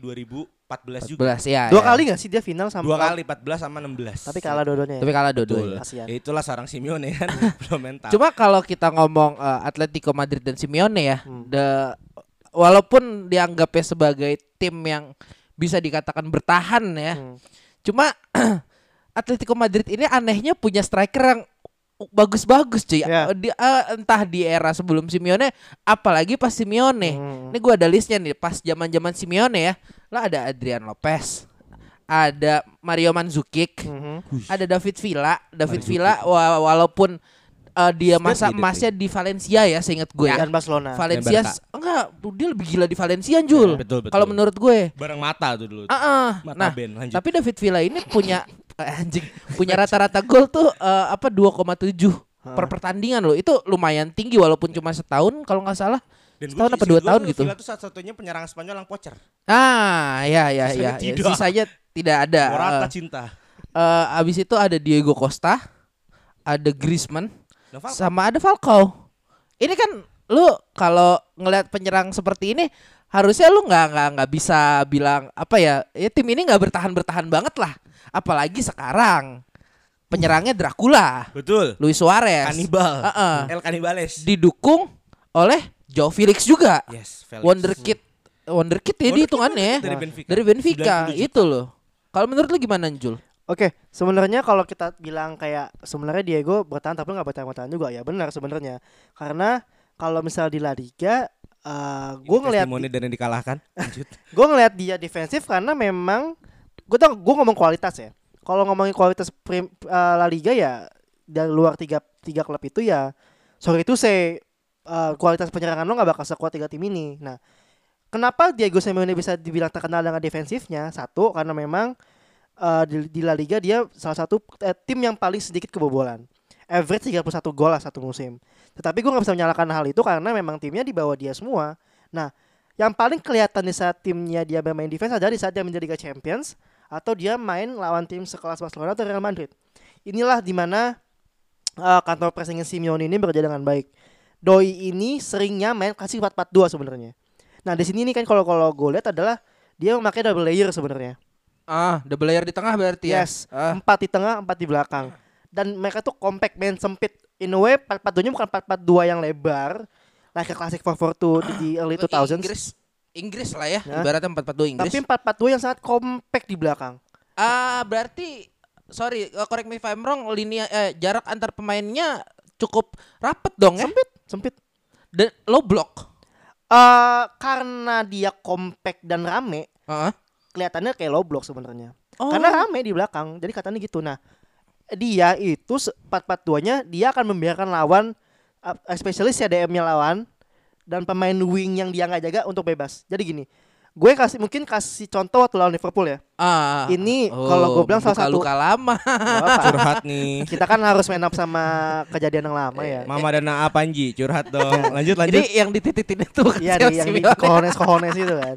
2014 juga. 14 ya. Dua ya. kali gak sih dia final sama Dua kali 14 sama 16. Tapi kalah dua-duanya. ya? Tapi kalah. Kasihan. Ya itulah seorang Simeone kan [LAUGHS] belum mental. Cuma kalau kita ngomong eh, Atletico Madrid dan Simeone ya, Hmm. the- walaupun dianggapnya sebagai tim yang bisa dikatakan bertahan ya, Hmm. cuma [CLEARS THROAT] Atletico Madrid ini anehnya punya striker yang bagus-bagus cuy. Ya. Di- eh, entah di era sebelum Simeone, apalagi pas Simeone. Hmm. Ini gua ada listnya nih, pas zaman-zaman Simeone ya, lah ada Adrian Lopez, ada Mario Mandzukic, Mhm. ada David Villa. David Villa wa- walaupun eh, dia Sudah masa emasnya di Valencia ya, seingat gue ya. Dan Barcelona. Valencia enggak, dia lebih gila di Valencia Jul. Ya, betul, betul. Kalau menurut gue. bareng mata tuh dulu. Ah, ah. Mata nah, Ben, lanjut. tapi David Villa ini punya [LAUGHS] eh, anjing, punya rata-rata gol tuh eh, apa 2,7 per pertandingan loh. Itu lumayan tinggi walaupun cuma setahun kalau nggak salah. Dan setahun apa dua tahun tuh gitu. Villa tuh satu-satunya penyerang Spanyol yang pocer. Ah, ya ya ya. Sisanya ya. tidak. Sisanya tidak ada. Morata Eh, cinta. eh, abis itu ada Diego Costa, ada Griezmann, sama ada Falcao. Ini kan lu kalau ngelihat penyerang seperti ini harusnya lu nggak nggak nggak bisa bilang apa ya ya tim ini nggak bertahan bertahan banget lah apalagi sekarang penyerangnya Dracula Betul. Luis Suarez Kanibal. Heeh. El Canibales. didukung oleh Joe Felix juga Yes, Felix. wonderkid wonderkid ya Wonderkid, dihitungannya wonderkid dari Benfica. dari Benfica 90 juta. itu loh kalau menurut lu gimana Jul Oke, sebenarnya kalau kita bilang kayak sebenarnya Diego bertahan tapi nggak bertahan bertahan juga ya benar sebenarnya karena kalau misal di La Liga, uh, gue Ini ngelihat testimoni dan yang dikalahkan. [LAUGHS] Gue ngelihat dia defensif karena memang gue tau gue ngomong kualitas ya. Kalau ngomongin kualitas prim, uh, La Liga ya dari luar tiga tiga klub itu ya sorry itu saya kualitas penyerangan lo nggak bakal sekuat tiga tim ini. Nah, kenapa Diego Simeone bisa dibilang terkenal dengan defensifnya? Satu karena memang uh, di, di La Liga dia salah satu eh, tim yang paling sedikit kebobolan. Average 31 gol lah satu musim. Tetapi gue nggak bisa menyalahkan hal itu karena memang timnya di bawah dia semua. Nah, yang paling kelihatan di saat timnya dia bermain defense adalah di saat dia menjadi Liga Champions atau dia main lawan tim sekelas Barcelona atau Real Madrid. Inilah di mana uh, kantor pressingnya Simeone ini bekerja dengan baik. Doi ini seringnya main kasih 4-4-2 sebenarnya. Nah di sini nih kan kalau kalau gue lihat adalah dia memakai double layer sebenarnya. Ah double layer di tengah berarti ya Yes, Ah. empat di tengah, empat di belakang. dan mereka tuh compact main sempit in a way 442 nya bukan 442 yang lebar like a classic 442 di, [CLEARS THROAT] di early 2000s Inggris Inggris lah ya, Ya. ibaratnya 442 Inggris. tapi 442 yang sangat compact di belakang Ah, berarti sorry, uh, correct me if I'm wrong, lini eh, jarak antar pemainnya cukup rapet dong ya. sempit sempit Dan low block. eh karena dia compact dan rame Heeh. Kelihatannya kayak low block sebenarnya Oh. karena rame di belakang jadi katanya gitu nah dia itu se- 442-nya dia akan membiarkan lawan uh, especially CDM-nya lawan dan pemain wing yang dia nggak jaga untuk bebas jadi gini gue kasih mungkin kasih contoh waktu lawan Liverpool ya Ah. Ini kalau gua bilang salah satu- luka lama. Curhat nih. kita kan harus main up sama kejadian yang lama ya Mama Dana apa Panji? Curhat dong. [LAUGHS] Lanjut lanjut. Jadi yang ditititin itu iya yang di kohones kohones itu kan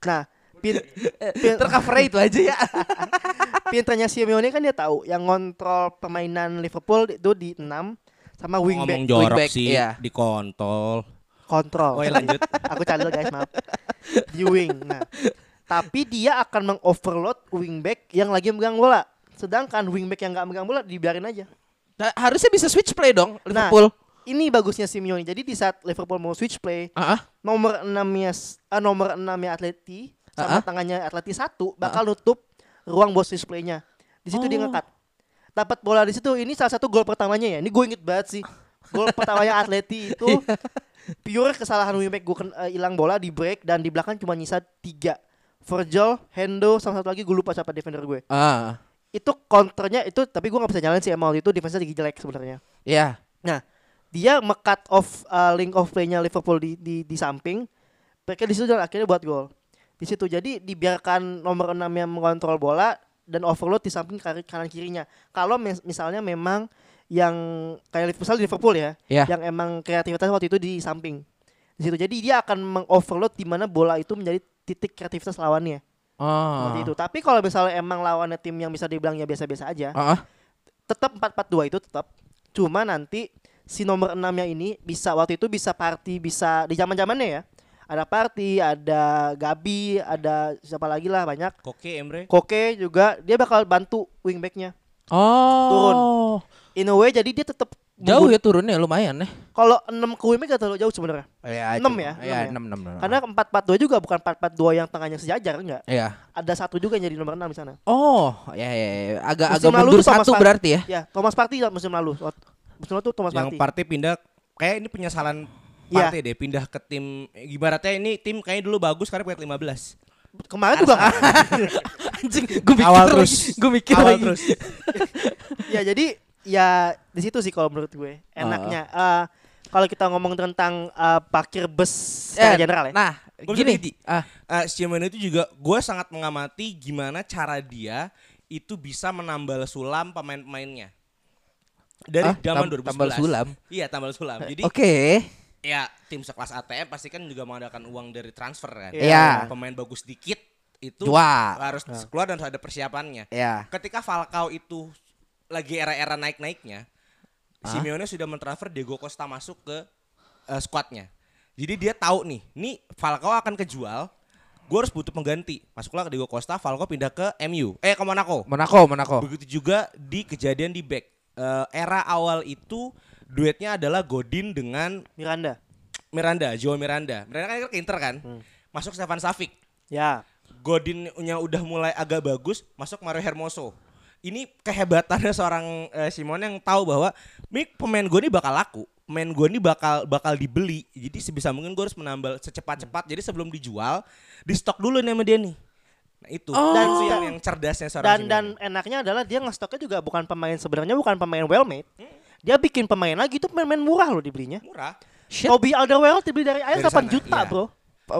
nah pin, [LAUGHS] pin, tercover itu aja ya. [LAUGHS] pinternya Simeone kan dia tahu yang ngontrol permainan Liverpool itu di 6 sama ngomong wingback jorok wingback, sih iya. di kontol. kontrol. Oh, ya, lanjut. [LAUGHS] Aku guys, maaf. Di wing. Nah, tapi dia akan mengoverload wingback yang lagi megang bola. Sedangkan wingback yang nggak megang bola dibiarin aja. Nah, harusnya bisa switch play dong Nah, Liverpool. Ini bagusnya Simeone. Jadi di saat Liverpool mau switch play, Ah, ah. nomor 6-nya ah, nomor 6-nya Atleti sama Ah. tangannya Atleti satu bakal nutup ruang buat switch play-nya. Di situ dia Oh. ngekat. Dapat bola di situ. Ini salah satu gol pertamanya ya. Ini gue inget banget sih. Gol [LAUGHS] pertamanya Atleti itu pure kesalahan wingback gue hilang bola di break dan di belakang cuma nyisa tiga. Virgil, Hendo, sama satu lagi gue lupa siapa defender gue. Ah. Itu counternya itu tapi gue nggak bisa nyalain sih emang itu defense-nya lagi jelek sebenarnya. Ya. Nah, dia me-cut off uh, link of play-nya Liverpool di di di samping. Mereka di situ dan akhirnya buat gol. Di situ jadi dibiarkan nomor 6 yang mengontrol bola dan overload di samping kanan kirinya. Kalau misalnya memang yang kayak Liverpool, misalnya Liverpool ya, Ya. yang emang kreativitas waktu itu di samping. Di situ jadi dia akan mengoverload di mana bola itu menjadi titik kreativitas lawannya. Oh. Seperti itu. Tapi kalau misalnya emang lawannya tim yang bisa dibilang ya biasa-biasa aja, Ah, ah. tetap 442 itu tetap cuma nanti si nomor 6 nya ini bisa waktu itu bisa party bisa di zaman zamannya ya ada party ada Gabi ada siapa lagi lah banyak Koke Emre. Koke juga dia bakal bantu wingbacknya Oh. in a way jadi dia tetap Jauh ya turunnya lumayan ya. kalau 6 ke wingback gak terlalu jauh sebenarnya Ya, Enam cuma- ya, Iya, enam 6 6. karena 442 juga bukan 442 yang tengahnya sejajar enggak Iya. ada satu juga yang jadi nomor 6 di sana Oh, ya ya, ya. agak Musim agak mundur satu berarti ya. ya Thomas Partey lah musim lalu musim lalu tuh Thomas Yang Partey partai pindah kayak ini penyesalan Iya. partai deh pindah ke tim ibaratnya ini tim kayaknya dulu bagus sekarang peringkat 15. kemarin juga [LAUGHS] Anjing, gue mikir Awal terus. Gue mikir Awal lagi. terus. [LAUGHS] ya jadi ya di situ sih kalau menurut gue enaknya Eh, kalau kita ngomong tentang eh, parkir bus secara Eh, general ya Nah, Gua gini. Ah, Eh Simeone itu juga gue sangat mengamati gimana cara dia itu bisa menambal sulam pemain-pemainnya. Dari Ah, zaman tam- 2011. tambal sulam? Iya, tambal sulam. Jadi Oke. Ya tim sekelas ATM pasti kan juga mengadakan uang dari transfer kan. Iya. Pemain bagus dikit itu Jual. harus keluar dan harus ada persiapannya. Ya. Ketika Falcao itu lagi era-era naik-naiknya, Ah. Simeone sudah mentransfer Diego Costa masuk ke eh, squadnya. Jadi dia tahu nih, nih Falcao akan kejual, gue harus butuh pengganti. Masuklah ke Diego Costa, Falcao pindah ke MU, eh ke Monaco. Monaco, Monaco. Begitu juga di kejadian di back. Eh, era awal itu duetnya adalah Godin dengan Miranda Miranda, Joe Miranda. Miranda kan ke Inter kan. Hmm. Masuk Stefan Savic. ya Godinnya udah mulai agak bagus, masuk Mario Hermoso. Ini kehebatannya seorang eh, Simon yang tahu bahwa ini pemain gue ini bakal laku, pemain gue ini bakal bakal dibeli. Jadi sebisa mungkin gue harus menambal secepat-cepat. Jadi sebelum dijual, di stok dulu nih sama dia nih. Nah itu, Oh. dan itu yang, yang cerdasnya seorang dan Simeone. dan enaknya adalah dia ngestoknya juga bukan pemain sebenarnya bukan pemain well made dia bikin pemain lagi itu pemain-pemain murah loh dibelinya murah. Shit. Toby Alderweireld dibeli dari Ajax Dari 8 sana, juta iya. bro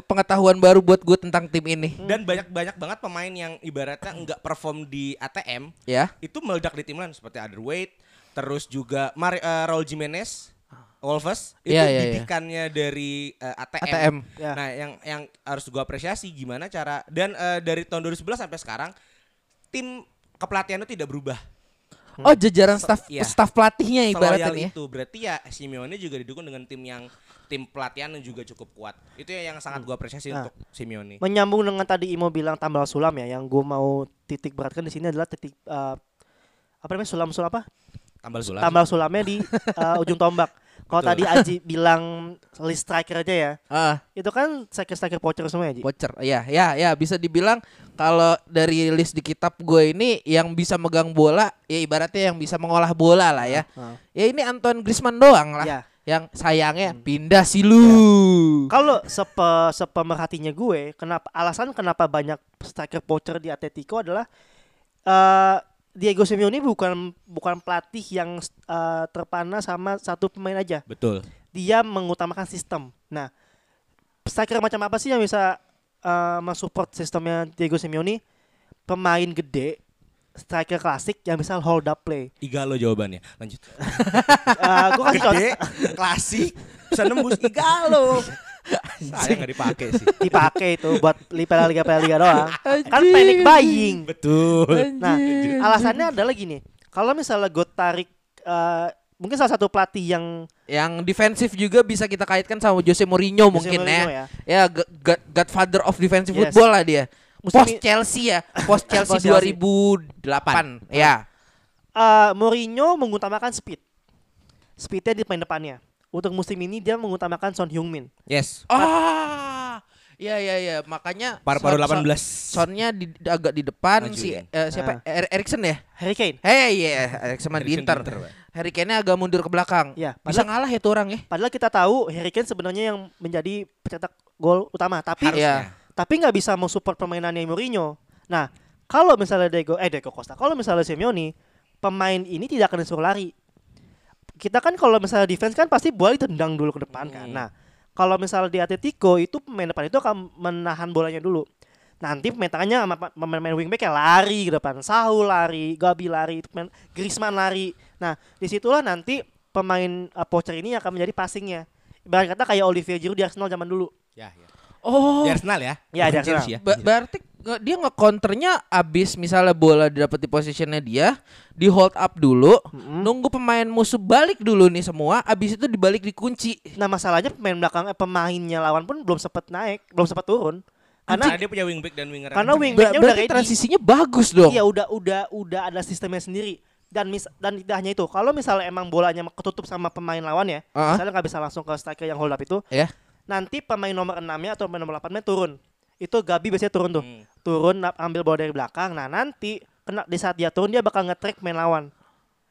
Pengetahuan baru buat gue tentang tim ini. Dan banyak-banyak banget pemain yang ibaratnya enggak perform di ATM, Ya. itu meledak di tim lain seperti Otherweight, terus juga Mar eh, Raul Jimenez, Wolves itu Iya, iya, iya. didikannya dari eh, ATM. ATM. Ya. Nah, yang yang harus gua apresiasi gimana cara dan eh, dari tahun 2011 sampai sekarang tim kepelatihan itu tidak berubah. Oh, jajaran staff Iya. staff pelatihnya ibaratnya ya. itu berarti ya Simeone juga didukung dengan tim yang tim pelatihan yang juga cukup kuat. Itu yang sangat gua apresiasi Nah. untuk Simeone. menyambung dengan tadi Imo bilang tambal sulam ya yang gue mau titik beratkan di sini adalah titik eh, apa namanya sulam sulam apa Tambal sulam. tambal sulamnya di eh, ujung tombak. Kalau tadi Aji bilang list striker aja ya, Ah, itu kan striker-striker pocher semua ya, Ji. voucher. Ya, ya, ya bisa dibilang kalau dari list di kitab gue ini yang bisa megang bola, ya ibaratnya yang bisa mengolah bola lah ya. Ah. Ya ini Antoine Griezmann doang lah. Ya. Yang sayangnya pindah sih lu. Kalau sepe sepemerhatinya gue, kenapa alasan kenapa banyak striker poacher di Atletico adalah eh Diego Simeone bukan bukan pelatih yang eh, terpana sama satu pemain aja. Betul. Dia mengutamakan sistem. Nah, striker macam apa sih yang bisa eh, mensupport sistemnya Diego Simeone? Pemain gede, striker klasik yang bisa hold up play. Igalo jawabannya. Lanjut. [LAUGHS] Eh, gue kasih contoh Gede, klasik, bisa nembus Igalo. [LAUGHS] Sayang nggak dipakai sih. dipakai itu buat Liga Liga Liga doang. Kan panic buying. Betul. Nah, alasannya adalah gini. Kalau misalnya gue tarik eh, mungkin salah satu pelatih yang Yang defensif juga bisa kita kaitkan sama Jose Mourinho Jose mungkin Mourinho ya. ya. Ya, go- go- godfather of defensive Yes. football lah dia. Musim Post Chelsea ya, [LAUGHS] post Chelsea Post Chelsea. 2008. Ya. eh, Mourinho mengutamakan speed. Speednya di pemain depannya. Untuk musim ini dia mengutamakan Son Heung-min. Yes. Ah. Ya ya ya, makanya Paru-paru Son- 18. Son- Sonnya di, agak di depan Maju si ya. eh, siapa? Er- Erikson ya? Harry Kane. Hey ya, Erikson mah di Inter. di Inter. Harry Kane-nya agak mundur ke belakang. Ya, Bisa padahal- ngalah ya tuh orang ya. Padahal kita tahu Harry Kane sebenarnya yang menjadi pencetak gol utama, tapi Harusnya. tapi nggak bisa mensupport permainannya Mourinho. Nah, kalau misalnya Diego eh Diego Costa, kalau misalnya Simeone, pemain ini tidak akan disuruh lari. Kita kan kalau misalnya defense kan pasti bola ditendang dulu ke depan kan. Hmm. Nah, kalau misalnya di Atletico itu pemain depan itu akan menahan bolanya dulu. Nanti pemain tengahnya sama pemain-pemain wingback ya lari ke depan. Saul lari, Gabi lari, pemain Griezmann lari. Nah, di situlah nanti pemain uh, poacher ini akan menjadi passingnya. Ibarat kata kayak Olivier Giroud di Arsenal zaman dulu. Ya, ya. Oh. Di Arsenal ya? Ya, di Arsenal. Ya? Ba- berarti nge- dia nge-counternya abis misalnya bola didapat di positionnya dia, di hold up dulu, Mm-mm. nunggu pemain musuh balik dulu nih semua, abis itu dibalik dikunci. Nah masalahnya pemain belakang eh, pemainnya lawan pun belum sempat naik, belum sempat turun. Karena Karena dia punya wingback dan winger. Karena kenceng. wing- Ber- Backnya udah ready. transisinya bagus dong. iya udah udah udah ada sistemnya sendiri. Dan mis dan tidak hanya itu, kalau misalnya emang bolanya ketutup sama pemain lawan ya, Ah. misalnya nggak bisa langsung ke striker yang hold up itu, Ya. nanti pemain nomor 6-nya atau pemain nomor 8-nya turun. Itu Gabi biasanya turun tuh. Hmm. Turun ambil bola dari belakang. Nah, nanti kena di saat dia turun dia bakal nge-track main lawan.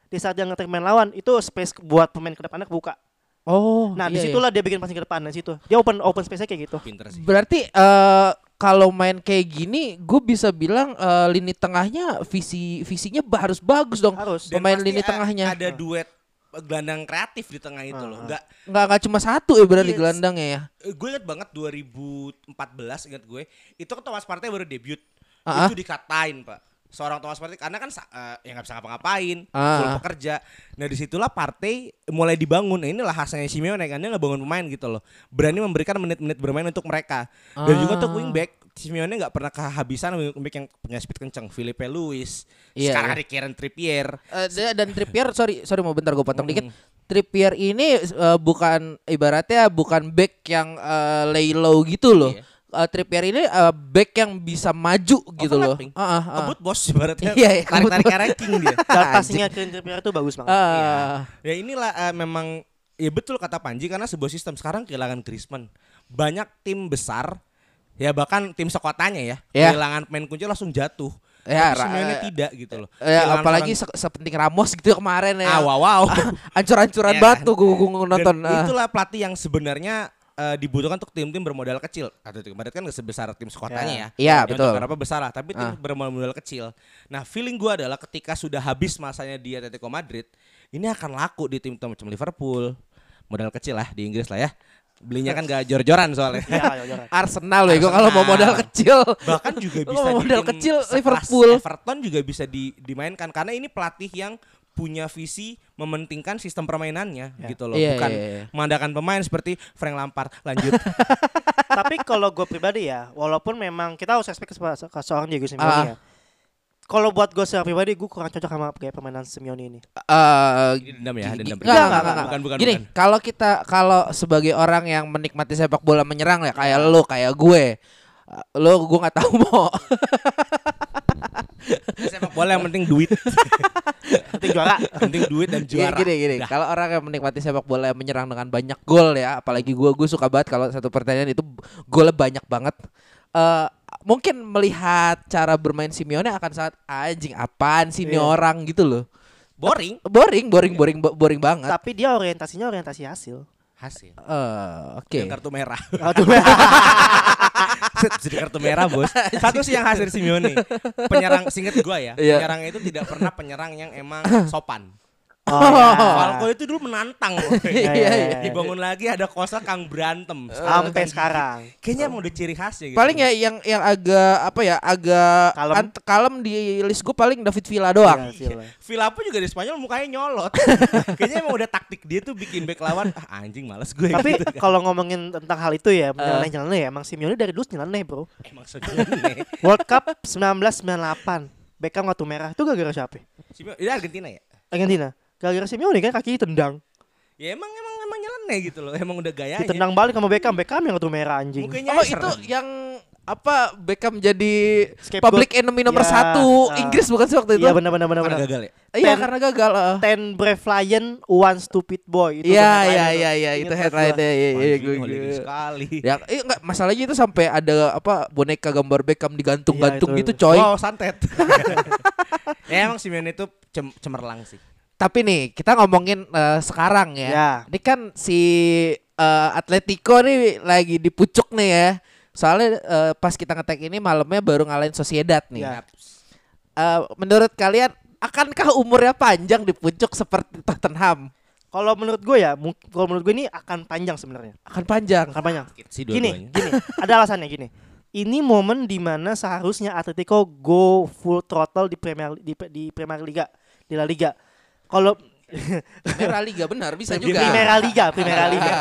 Di saat dia nge-track main lawan, itu space buat pemain ke depannya kebuka. Oh. Nah, iya, iya. di situlah dia bikin passing ke depan, di situ. Dia open open space-nya kayak gitu. Pinter sih. Berarti eh kalau main kayak gini, gue bisa bilang eh, lini tengahnya visi visinya harus bagus dong. Harus. Dan Pemain lini tengahnya. Ada duet gelandang kreatif di tengah itu loh. Ah. Enggak Nggak nggak cuma satu ya berarti Yes. gelandangnya ya. gue inget banget 2014 inget gue itu kan Thomas Partey baru debut Ah, itu dikatain pak seorang Thomas Partey karena kan sa- eh, ya nggak bisa ngapa-ngapain Ah. full pekerja nah di situlah Partey mulai dibangun nah, inilah khasnya Simeone kan dia ngebangun pemain gitu loh berani memberikan menit-menit bermain untuk mereka dan juga Ah. untuk wingback Simeone nggak pernah kehabisan wingback yang punya speed kenceng Filipe Luis Iya, sekarang iya. ada Kieran Trippier dia- dan Trippier sorry sorry mau bentar gue potong Hmm. dikit. Trippier ini eh, bukan ibaratnya bukan back yang eh, lay low gitu loh. Iya. Eh, Trippier ini eh, back yang bisa maju gitu loh. Overlapping. Ah, ah, ah. kebut bos ibaratnya [LAUGHS] Iya, iya, tarik-tarik ranking dia [LAUGHS] Dan passingnya Trippier itu bagus banget. Ah. Ya inilah eh, memang ya betul kata Panji karena sebuah sistem sekarang kehilangan Griezmann. Banyak tim besar ya bahkan tim sekotanya ya, Ya. kehilangan pemain kunci langsung jatuh. Ya, Tapi Simeone eh, tidak gitu loh. Ya, Kehilangan apalagi se- sepenting Ramos gitu kemarin ya. ah wow wow. [LAUGHS] Ancur-ancuran Ya kan? tuh gue nonton. Dan ah. itulah pelatih yang sebenarnya eh, dibutuhkan untuk tim-tim bermodal kecil. Atletico Madrid kan gak sebesar tim sekotanya ya. Iya, Ya, betul. Berapa besar lah, tapi tim Ah. bermodal kecil. Nah, feeling gua adalah ketika sudah habis masanya di Atletico Madrid, ini akan laku di tim-tim macam Liverpool. Modal kecil lah di Inggris lah ya. Belinya kan gak jor-joran soalnya. Ya, ya, ya. Arsenal loh, gue kalau mau modal kecil. bahkan juga bisa mau modal kecil, Liverpool. Everton juga bisa di- dimainkan karena ini pelatih yang punya visi mementingkan sistem permainannya gitu loh Iya, bukan iya, iya. mengandalkan pemain seperti Frank Lampard lanjut [LAUGHS] Tapi kalau gue pribadi ya, walaupun memang kita harus respect ke, se- ke seorang Diego Simeone Ah. ya. Kalau buat gue secara pribadi, gue kurang cocok sama gaya permainan Simeone ini. Eh, Ini dendam ya Gini, dendam enggak, enggak, enggak, bukan bukan Gini, kalau kita kalau sebagai orang yang menikmati sepak bola menyerang ya kayak lu, kayak gue. Lu gue nggak tahu mau. [LAUGHS] Sepak bola yang penting duit, [LAUGHS] Penting juara. penting duit dan Iya juara. gini gini. Udah. Kalau orang yang menikmati sepak bola yang menyerang dengan banyak gol ya, apalagi gua gue suka banget kalau satu pertandingan itu golnya banyak banget. Eh mungkin melihat cara bermain Simeone akan sangat anjing apaan sih ini Iya. orang gitu loh. boring Boring, boring, boring, bo- boring banget. Tapi dia orientasinya orientasi hasil. Hasil. Eh, oke. Yang kartu merah. [LAUGHS] Aduh. Set, [LAUGHS] Jadi kartu merah bos. [LAUGHS] Satu sih yang dari Simeone. Penyerang singkat gua ya. Iya. Penyerang itu tidak pernah penyerang yang emang [COUGHS] sopan. Oh, iya. Falco itu dulu menantang. loh. [LAUGHS] Iya, iya, iya. Dibangun lagi ada kosa Kang berantem. Sampai sekarang. Kayaknya emang udah ciri khasnya gitu. Paling ya yang yang agak apa ya agak Kalem. ant- kalem di list gue paling David Villa doang. Iya, Villa. Villa pun juga di Spanyol mukanya nyolot. [LAUGHS] Kayaknya emang udah taktik dia tuh bikin back lawan ah anjing males gue Tapi gitu kan. kalau ngomongin tentang hal itu ya, nyeleneh-nyeleneh ya, emang Simeone dari dulu nyeleneh, Bro. emang sebenarnya. [LAUGHS] World Cup 1998. Beckham kartu merah itu gara-gara siapa? Simeone ini Argentina ya? Argentina. Gara-gara Simeone kan kaki tendang. Ya emang emang emang nyeleneh gitu loh. Emang udah gayanya. Ditendang balik sama Beckham, Beckham yang kartu merah anjing. Mukanya Oh itu yang apa Beckham jadi Scapegoat. public enemy nomor Ya, satu ah. Inggris bukan sih waktu itu? Iya benar benar benar Karena benar. gagal ya. Iya karena gagal. eh. Ten brave lion, one stupid boy. Itu Iya iya tuh. iya iya itu Ingat headline ya iya iya Anjing, gue sekali. Ya, eh, enggak masalahnya itu sampai ada apa boneka gambar Beckham digantung-gantung Iya, itu. gitu coy. Wow, santet. [LAUGHS] ya emang Simeone itu cem- cemerlang sih. Tapi nih kita ngomongin eh, sekarang ya. Ya. Ini kan si eh, Atletico nih lagi di pucuk nih ya. Soalnya eh, pas kita ngetek ini malamnya baru ngalahin Sociedad nih. Ya. Eh, menurut kalian akankah umurnya panjang di pucuk seperti Tottenham? Kalau menurut gue ya, kalau menurut gue ini akan panjang sebenarnya. Akan panjang. Akan panjang. Sih Gini, dua-duanya. gini. Ada alasannya gini. Ini momen di mana seharusnya Atletico go full throttle di Premier di, di Premier Liga, di La Liga. Kalau Merah Liga benar bisa juga. Primera Liga, Primera [LAUGHS] Liga.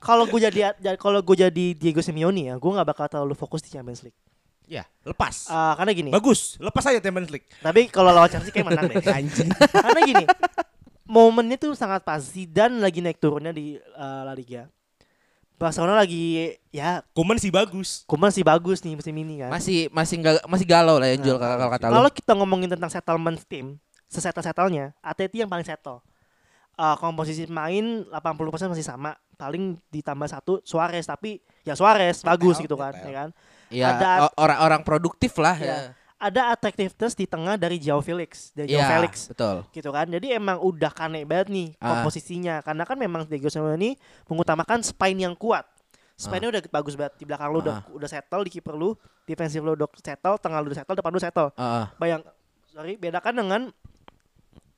Kalau gue jadi ja- kalau gue jadi Diego Simeone ya, gue nggak bakal terlalu fokus di Champions League. Ya, lepas. Ah, karena gini. Bagus, lepas aja Champions League. Tapi kalau lawan Chelsea kayak menang deh. [LAUGHS] Anjing. karena gini, momennya tuh sangat pas. Zidane lagi naik turunnya di eh, La Liga. Barcelona lagi ya Kuman sih bagus. Kuman sih bagus nih musim ini kan. Masih masih nggak masih galau lah ya Jul Nah, kalau kata lu. Kalau kita ngomongin tentang settlement tim, sesettle-settlenya, Atleti yang paling settle. Eh, komposisi pemain 80% masih sama, paling ditambah satu Suarez tapi ya Suarez bagus gitu kan, ya kan. ya ada- orang-orang produktif lah ya. Ya. Ada attractiveness di tengah dari Joao Felix, dari Joao Iya, Felix betul. gitu kan. Jadi emang udah kane banget nih Ah. komposisinya karena kan memang Diego Simeone mengutamakan spine yang kuat. Spine-nya udah bagus banget di belakang lu udah Ah. udah settle di kiper lu, defensif lu udah settle, tengah lu udah settle, depan lu settle. Heeh. Bayang sorry bedakan dengan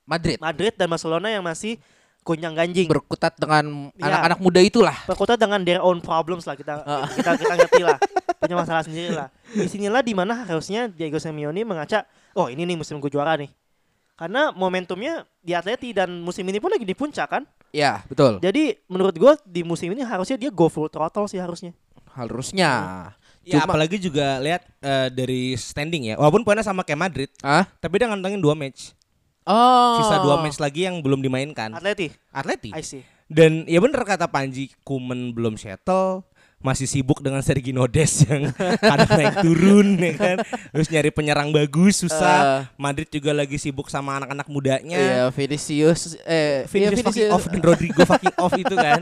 Madrid Madrid dan Barcelona yang masih gonjang ganjing. berkutat dengan Ya. anak-anak muda itulah. Berkutat dengan their own problems lah kita Ah. kita kita ngerti lah punya masalah sendiri lah. Di sinilah di mana harusnya Diego Simeone mengaca, oh ini nih musim gue juara nih. Karena momentumnya di Atleti dan musim ini pun lagi di puncak kan. Ya, betul. Jadi menurut gue di musim ini harusnya dia go full throttle sih harusnya. Harusnya. Ya Cuma- apalagi juga lihat eh, dari standing ya. Walaupun poinnya sama kayak Madrid, Ah? tapi dia ngantongin dua match. Oh. Sisa dua match lagi yang belum dimainkan. Atleti, Atleti. I see. Dan ya bener kata Panji, Kuman belum settle, masih sibuk dengan Sergio Des yang [LAUGHS] kadang naik turun ya kan. Terus nyari penyerang bagus susah. Madrid juga lagi sibuk sama anak-anak mudanya. Iya, Vinicius eh Vinicius iya, fucking off dan Rodrigo fucking off itu kan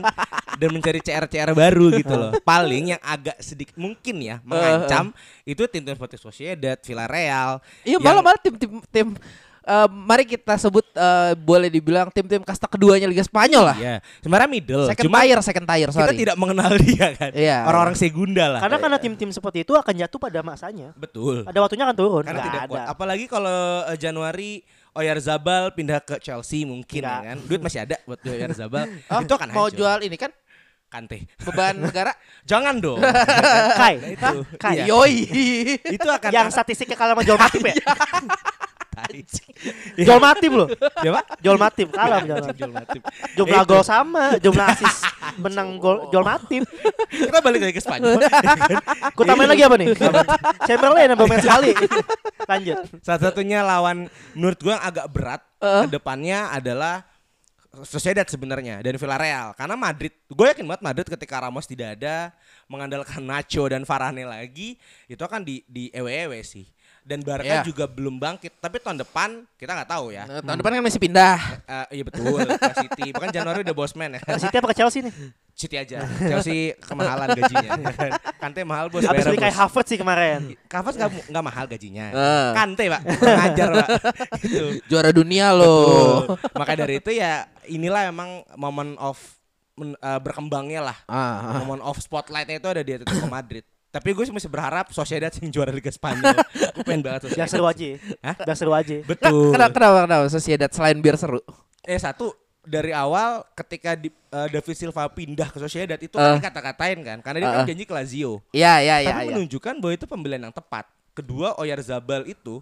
dan mencari CR-CR baru gitu loh. Paling yang agak sedikit mungkin ya mengancam itu tim-tim seperti Sociedad, Villarreal. Iya, malah malah tim-tim tim eh, mari kita sebut eh, boleh dibilang tim-tim kasta keduanya Liga Spanyol lah. Iya, sebenarnya middle. Second Cuma tier, second tier, kita sorry. tidak mengenal dia kan. Iya, Orang-orang segunda lah. Karena karena tim-tim seperti itu akan jatuh pada masanya. betul. Ada waktunya akan turun. Karena Nggak tidak ada. kuat. Apalagi kalau eh, Januari Oyarzabal pindah ke Chelsea mungkin ya kan. Duit masih ada buat Oyarzabal. [LAUGHS] Oh, itu akan mau hancur. jual ini kan Kante. beban [LAUGHS] negara. Jangan dong. Kai, itu. Kai. Iya. Yoi. itu akan Yang statistiknya kalah sama Joel Matip ya? [LAUGHS] Tai. Joel Matip loh. Ya, Pak? Joel Matip kalah Joel Matip. Jumlah Itu. gol sama, jumlah asis menang gol Joel Matip. Kita balik lagi ke Spanyol. [LAUGHS] Ku tambahin lagi apa nih? Chamberlain yang main sekali. Lanjut. Salah satunya lawan menurut gua agak berat Eh. ke depannya adalah Sociedad sebenarnya dan Villarreal karena Madrid gue yakin banget Madrid ketika Ramos tidak ada mengandalkan Nacho dan Varane lagi itu akan di di ewe-ewe sih dan Barca Iya. juga belum bangkit. Tapi tahun depan kita nggak tahu ya. Nah, tahun depan kan masih pindah. Eh, iya betul, ke City. Bahkan Januari udah bosman ya. City apa ke Chelsea nih? City aja. Chelsea kemahalan gajinya. ya kan. Kante mahal bos. Habis bayar beli kayak. Harvard sih kemarin. Kavas nggak nggak mahal gajinya. Eh. Kante pak, ngajar pak. gitu. Juara dunia loh. Betul. Maka dari itu ya inilah emang moment of men- eh, berkembangnya lah. Ah, ah. Moment of spotlightnya itu ada di Atletico Madrid. Tapi gue masih berharap Sociedad yang juara Liga Spanyol. [LAUGHS] gue pengen banget Biar Sociedad. seru aja. Hah? Biar seru aja. Betul. Kenapa, kenapa, kenapa Sociedad selain biar seru? Eh satu dari awal ketika di, eh, David Silva pindah ke Sociedad itu Ah. kan dikata-katain kan karena dia Ah, kan ah. janji ke Lazio. Iya, iya, iya. Tapi iya. menunjukkan bahwa itu pembelian yang tepat. Kedua Oyarzabal itu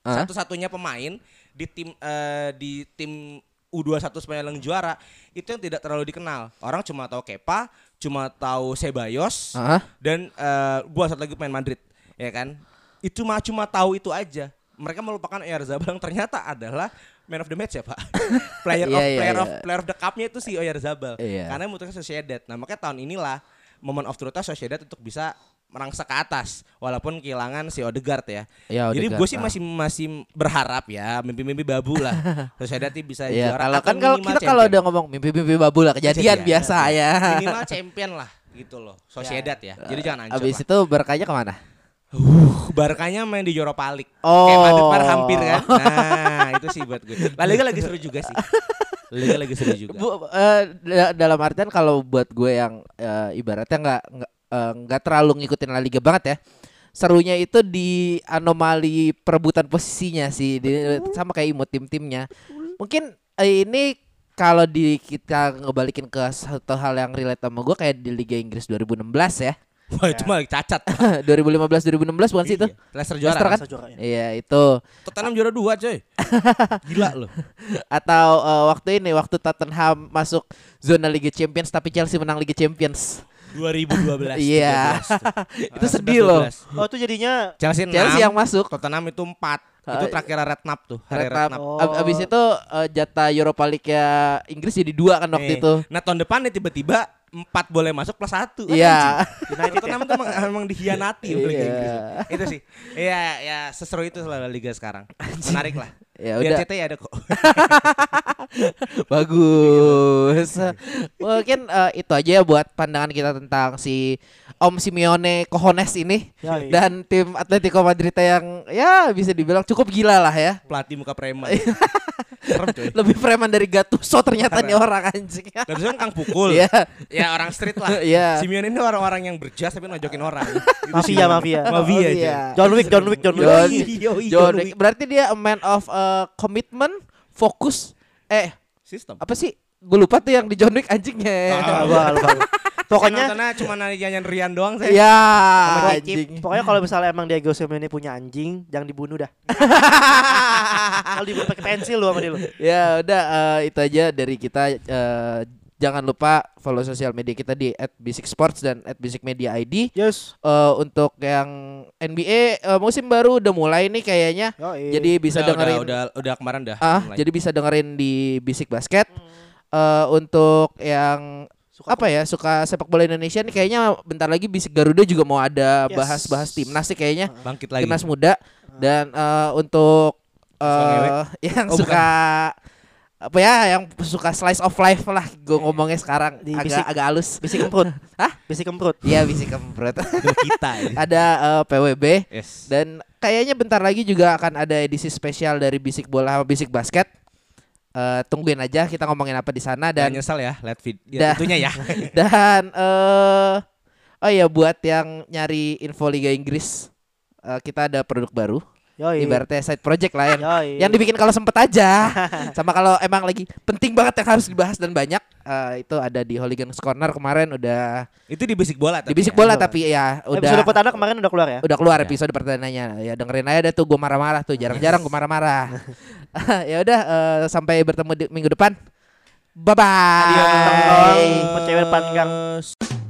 Ah. satu-satunya pemain di tim eh, di tim U21 Spanyol yang juara itu yang tidak terlalu dikenal. Orang cuma tahu Kepa, cuma tahu Ceballos Ah. dan eh, gua satu lagi pemain Madrid, ya kan? Itu mah cuma tahu itu aja. Mereka melupakan Oyarzabal yang ternyata adalah man of the match ya, Pak. [LAUGHS] player Iya, of iya, player iya. of player of the cup-nya itu si Oyarzabal. Iya. Karena memutuskan Sociedad. Nah, makanya tahun inilah momen of truth Sociedad untuk bisa merangsak ke atas walaupun kehilangan si Odegaard ya. Iya, Jadi Odegaard, gue sih ah. masih masih berharap ya mimpi-mimpi babu lah. [LAUGHS] Ini bisa Iya, juara kalau kan kalau kita kalau udah ngomong mimpi-mimpi babu lah kejadian Kejadian, biasa ya. [LAUGHS] minimal champion lah gitu loh. Sociedad ya. Jadi jangan hancur Abis lah. itu berkanya ke mana? Uh, Barkanya main di Europa League. Oh. Kayak Madrid hampir kan. [LAUGHS] Nah, itu sih buat gue. La Liga lagi seru juga sih. Liga lagi seru juga. Bu, eh, da- dalam artian kalau buat gue yang eh, ibaratnya nggak nggak eh, nggak terlalu ngikutin La Liga banget ya. Serunya itu di anomali perebutan posisinya sih di, sama kayak imut tim-timnya. Mungkin eh, ini kalau di kita ngebalikin ke satu hal yang relate sama gue kayak di Liga Inggris 2016 ya. Wah, itu malah cacat. [LAUGHS] 2015 2016 bukan sih itu? Iya. Leicester juara Leicester kan? kan? Juara ya? Iya, itu. Tottenham juara dua coy. [LAUGHS] Gila loh. Atau eh, waktu ini waktu Tottenham masuk zona Liga Champions tapi Chelsea menang Liga Champions. 2012. Iya. 13 tuh. Itu sedih 11, loh. 12. Oh itu jadinya Chelsea 6. Chelsea yang masuk. Tottenham itu 4. Ah, itu terakhir Redknapp tuh. Hari. Redknapp. Oh. Ab- Abis itu eh, jatah Europa League ya Inggris jadi dua kan waktu Nih. itu. Nah tahun depan nih tiba-tiba 4 boleh masuk plus 1 Iya. [LAUGHS] United ya. Tottenham tuh emang, emang dikhianati sama Liga Iya. Inggris. Itu sih. Iya, ya seseru itu selalu Liga sekarang. Menarik lah. Ya Biar udah CT ada kok. [LAUGHS] bagus. Mungkin eh, itu aja ya buat pandangan kita tentang si Om Simeone Cojones ini Yoi. dan tim Atletico Madrid yang ya bisa dibilang cukup gila lah ya. Pelatih muka preman. [LAUGHS] Iya. Serem coy. Lebih preman dari Gattuso ternyata nih orang anjing. Dan itu kan Kang Pukul. Iya. Ya orang street lah. Iya. Simeone ini orang-orang yang berjas tapi nojokin orang. [LAUGHS] Itu Mafia, Simeone. mafia. Mafia. Coy. iya. John Wick, John Wick, John Wick. John, Yoi, yoi, John John Wick. Wick. Berarti dia a man of uh, commitment, fokus. Eh, Sistem. apa sih? Gue lupa tuh yang di John Wick anjingnya. Ah, Lupa, lupa. Pokoknya Pokoknya cuma nyanyian Rian doang saya. Ya, anjing. Pokoknya kalau misalnya emang Diego Simeone punya anjing, jangan dibunuh dah. [LAUGHS] Kalau dibunuh pakai pensil lu sama dia lu. ya udah eh, itu aja dari kita. eh, jangan lupa follow sosial media kita di @basic_sports dan @basicmedia_id. Yes. Eh, untuk yang NBA eh, musim baru udah mulai nih kayaknya. Yoi. Jadi bisa Udah, dengerin udah, udah, udah kemarin dah. ah, mulai. jadi bisa dengerin di Bisik Basket. Eh, untuk yang Suka apa ya suka sepak bola Indonesia nih kayaknya bentar lagi Bisik Garuda juga mau ada Yes. bahas-bahas timnas sih kayaknya bangkit lagi. timnas muda dan eh, untuk Suka eh [LAUGHS] yang Oh, suka apa ya yang suka slice of life lah gue ngomongnya sekarang Di agak Bisik. agak halus Bisi kemprut. [LAUGHS] Hah? Bisi kemprut. Iya Bisik kemprut [LAUGHS] kita ya. ada eh, PWB Yes. dan kayaknya bentar lagi juga akan ada edisi spesial dari Bisik Bola sama Bisik Basket Eh, tungguin aja kita ngomongin apa di sana Dan dan nyesel ya lihat video Dah. itunya ya. [LAUGHS] Dan eh oh iya buat yang nyari info Liga Inggris eh, kita ada produk baru. Yoi. Ibaratnya side project lah yang Yoi. yang dibikin kalau sempet aja. [LAUGHS] Sama kalau emang lagi penting banget yang harus dibahas dan banyak eh, itu ada di Hooligans Corner kemarin udah Itu di basic bola di tapi bisik ya. bola tapi ya udah Episode pertama kemarin udah keluar ya? udah keluar Ya. episode pertanyaannya. Ya dengerin aja deh tuh gue marah-marah tuh jarang-jarang gue marah-marah. [LAUGHS] ya udah eh, sampai bertemu di minggu depan. Bye bye. Orang pencewek panggang.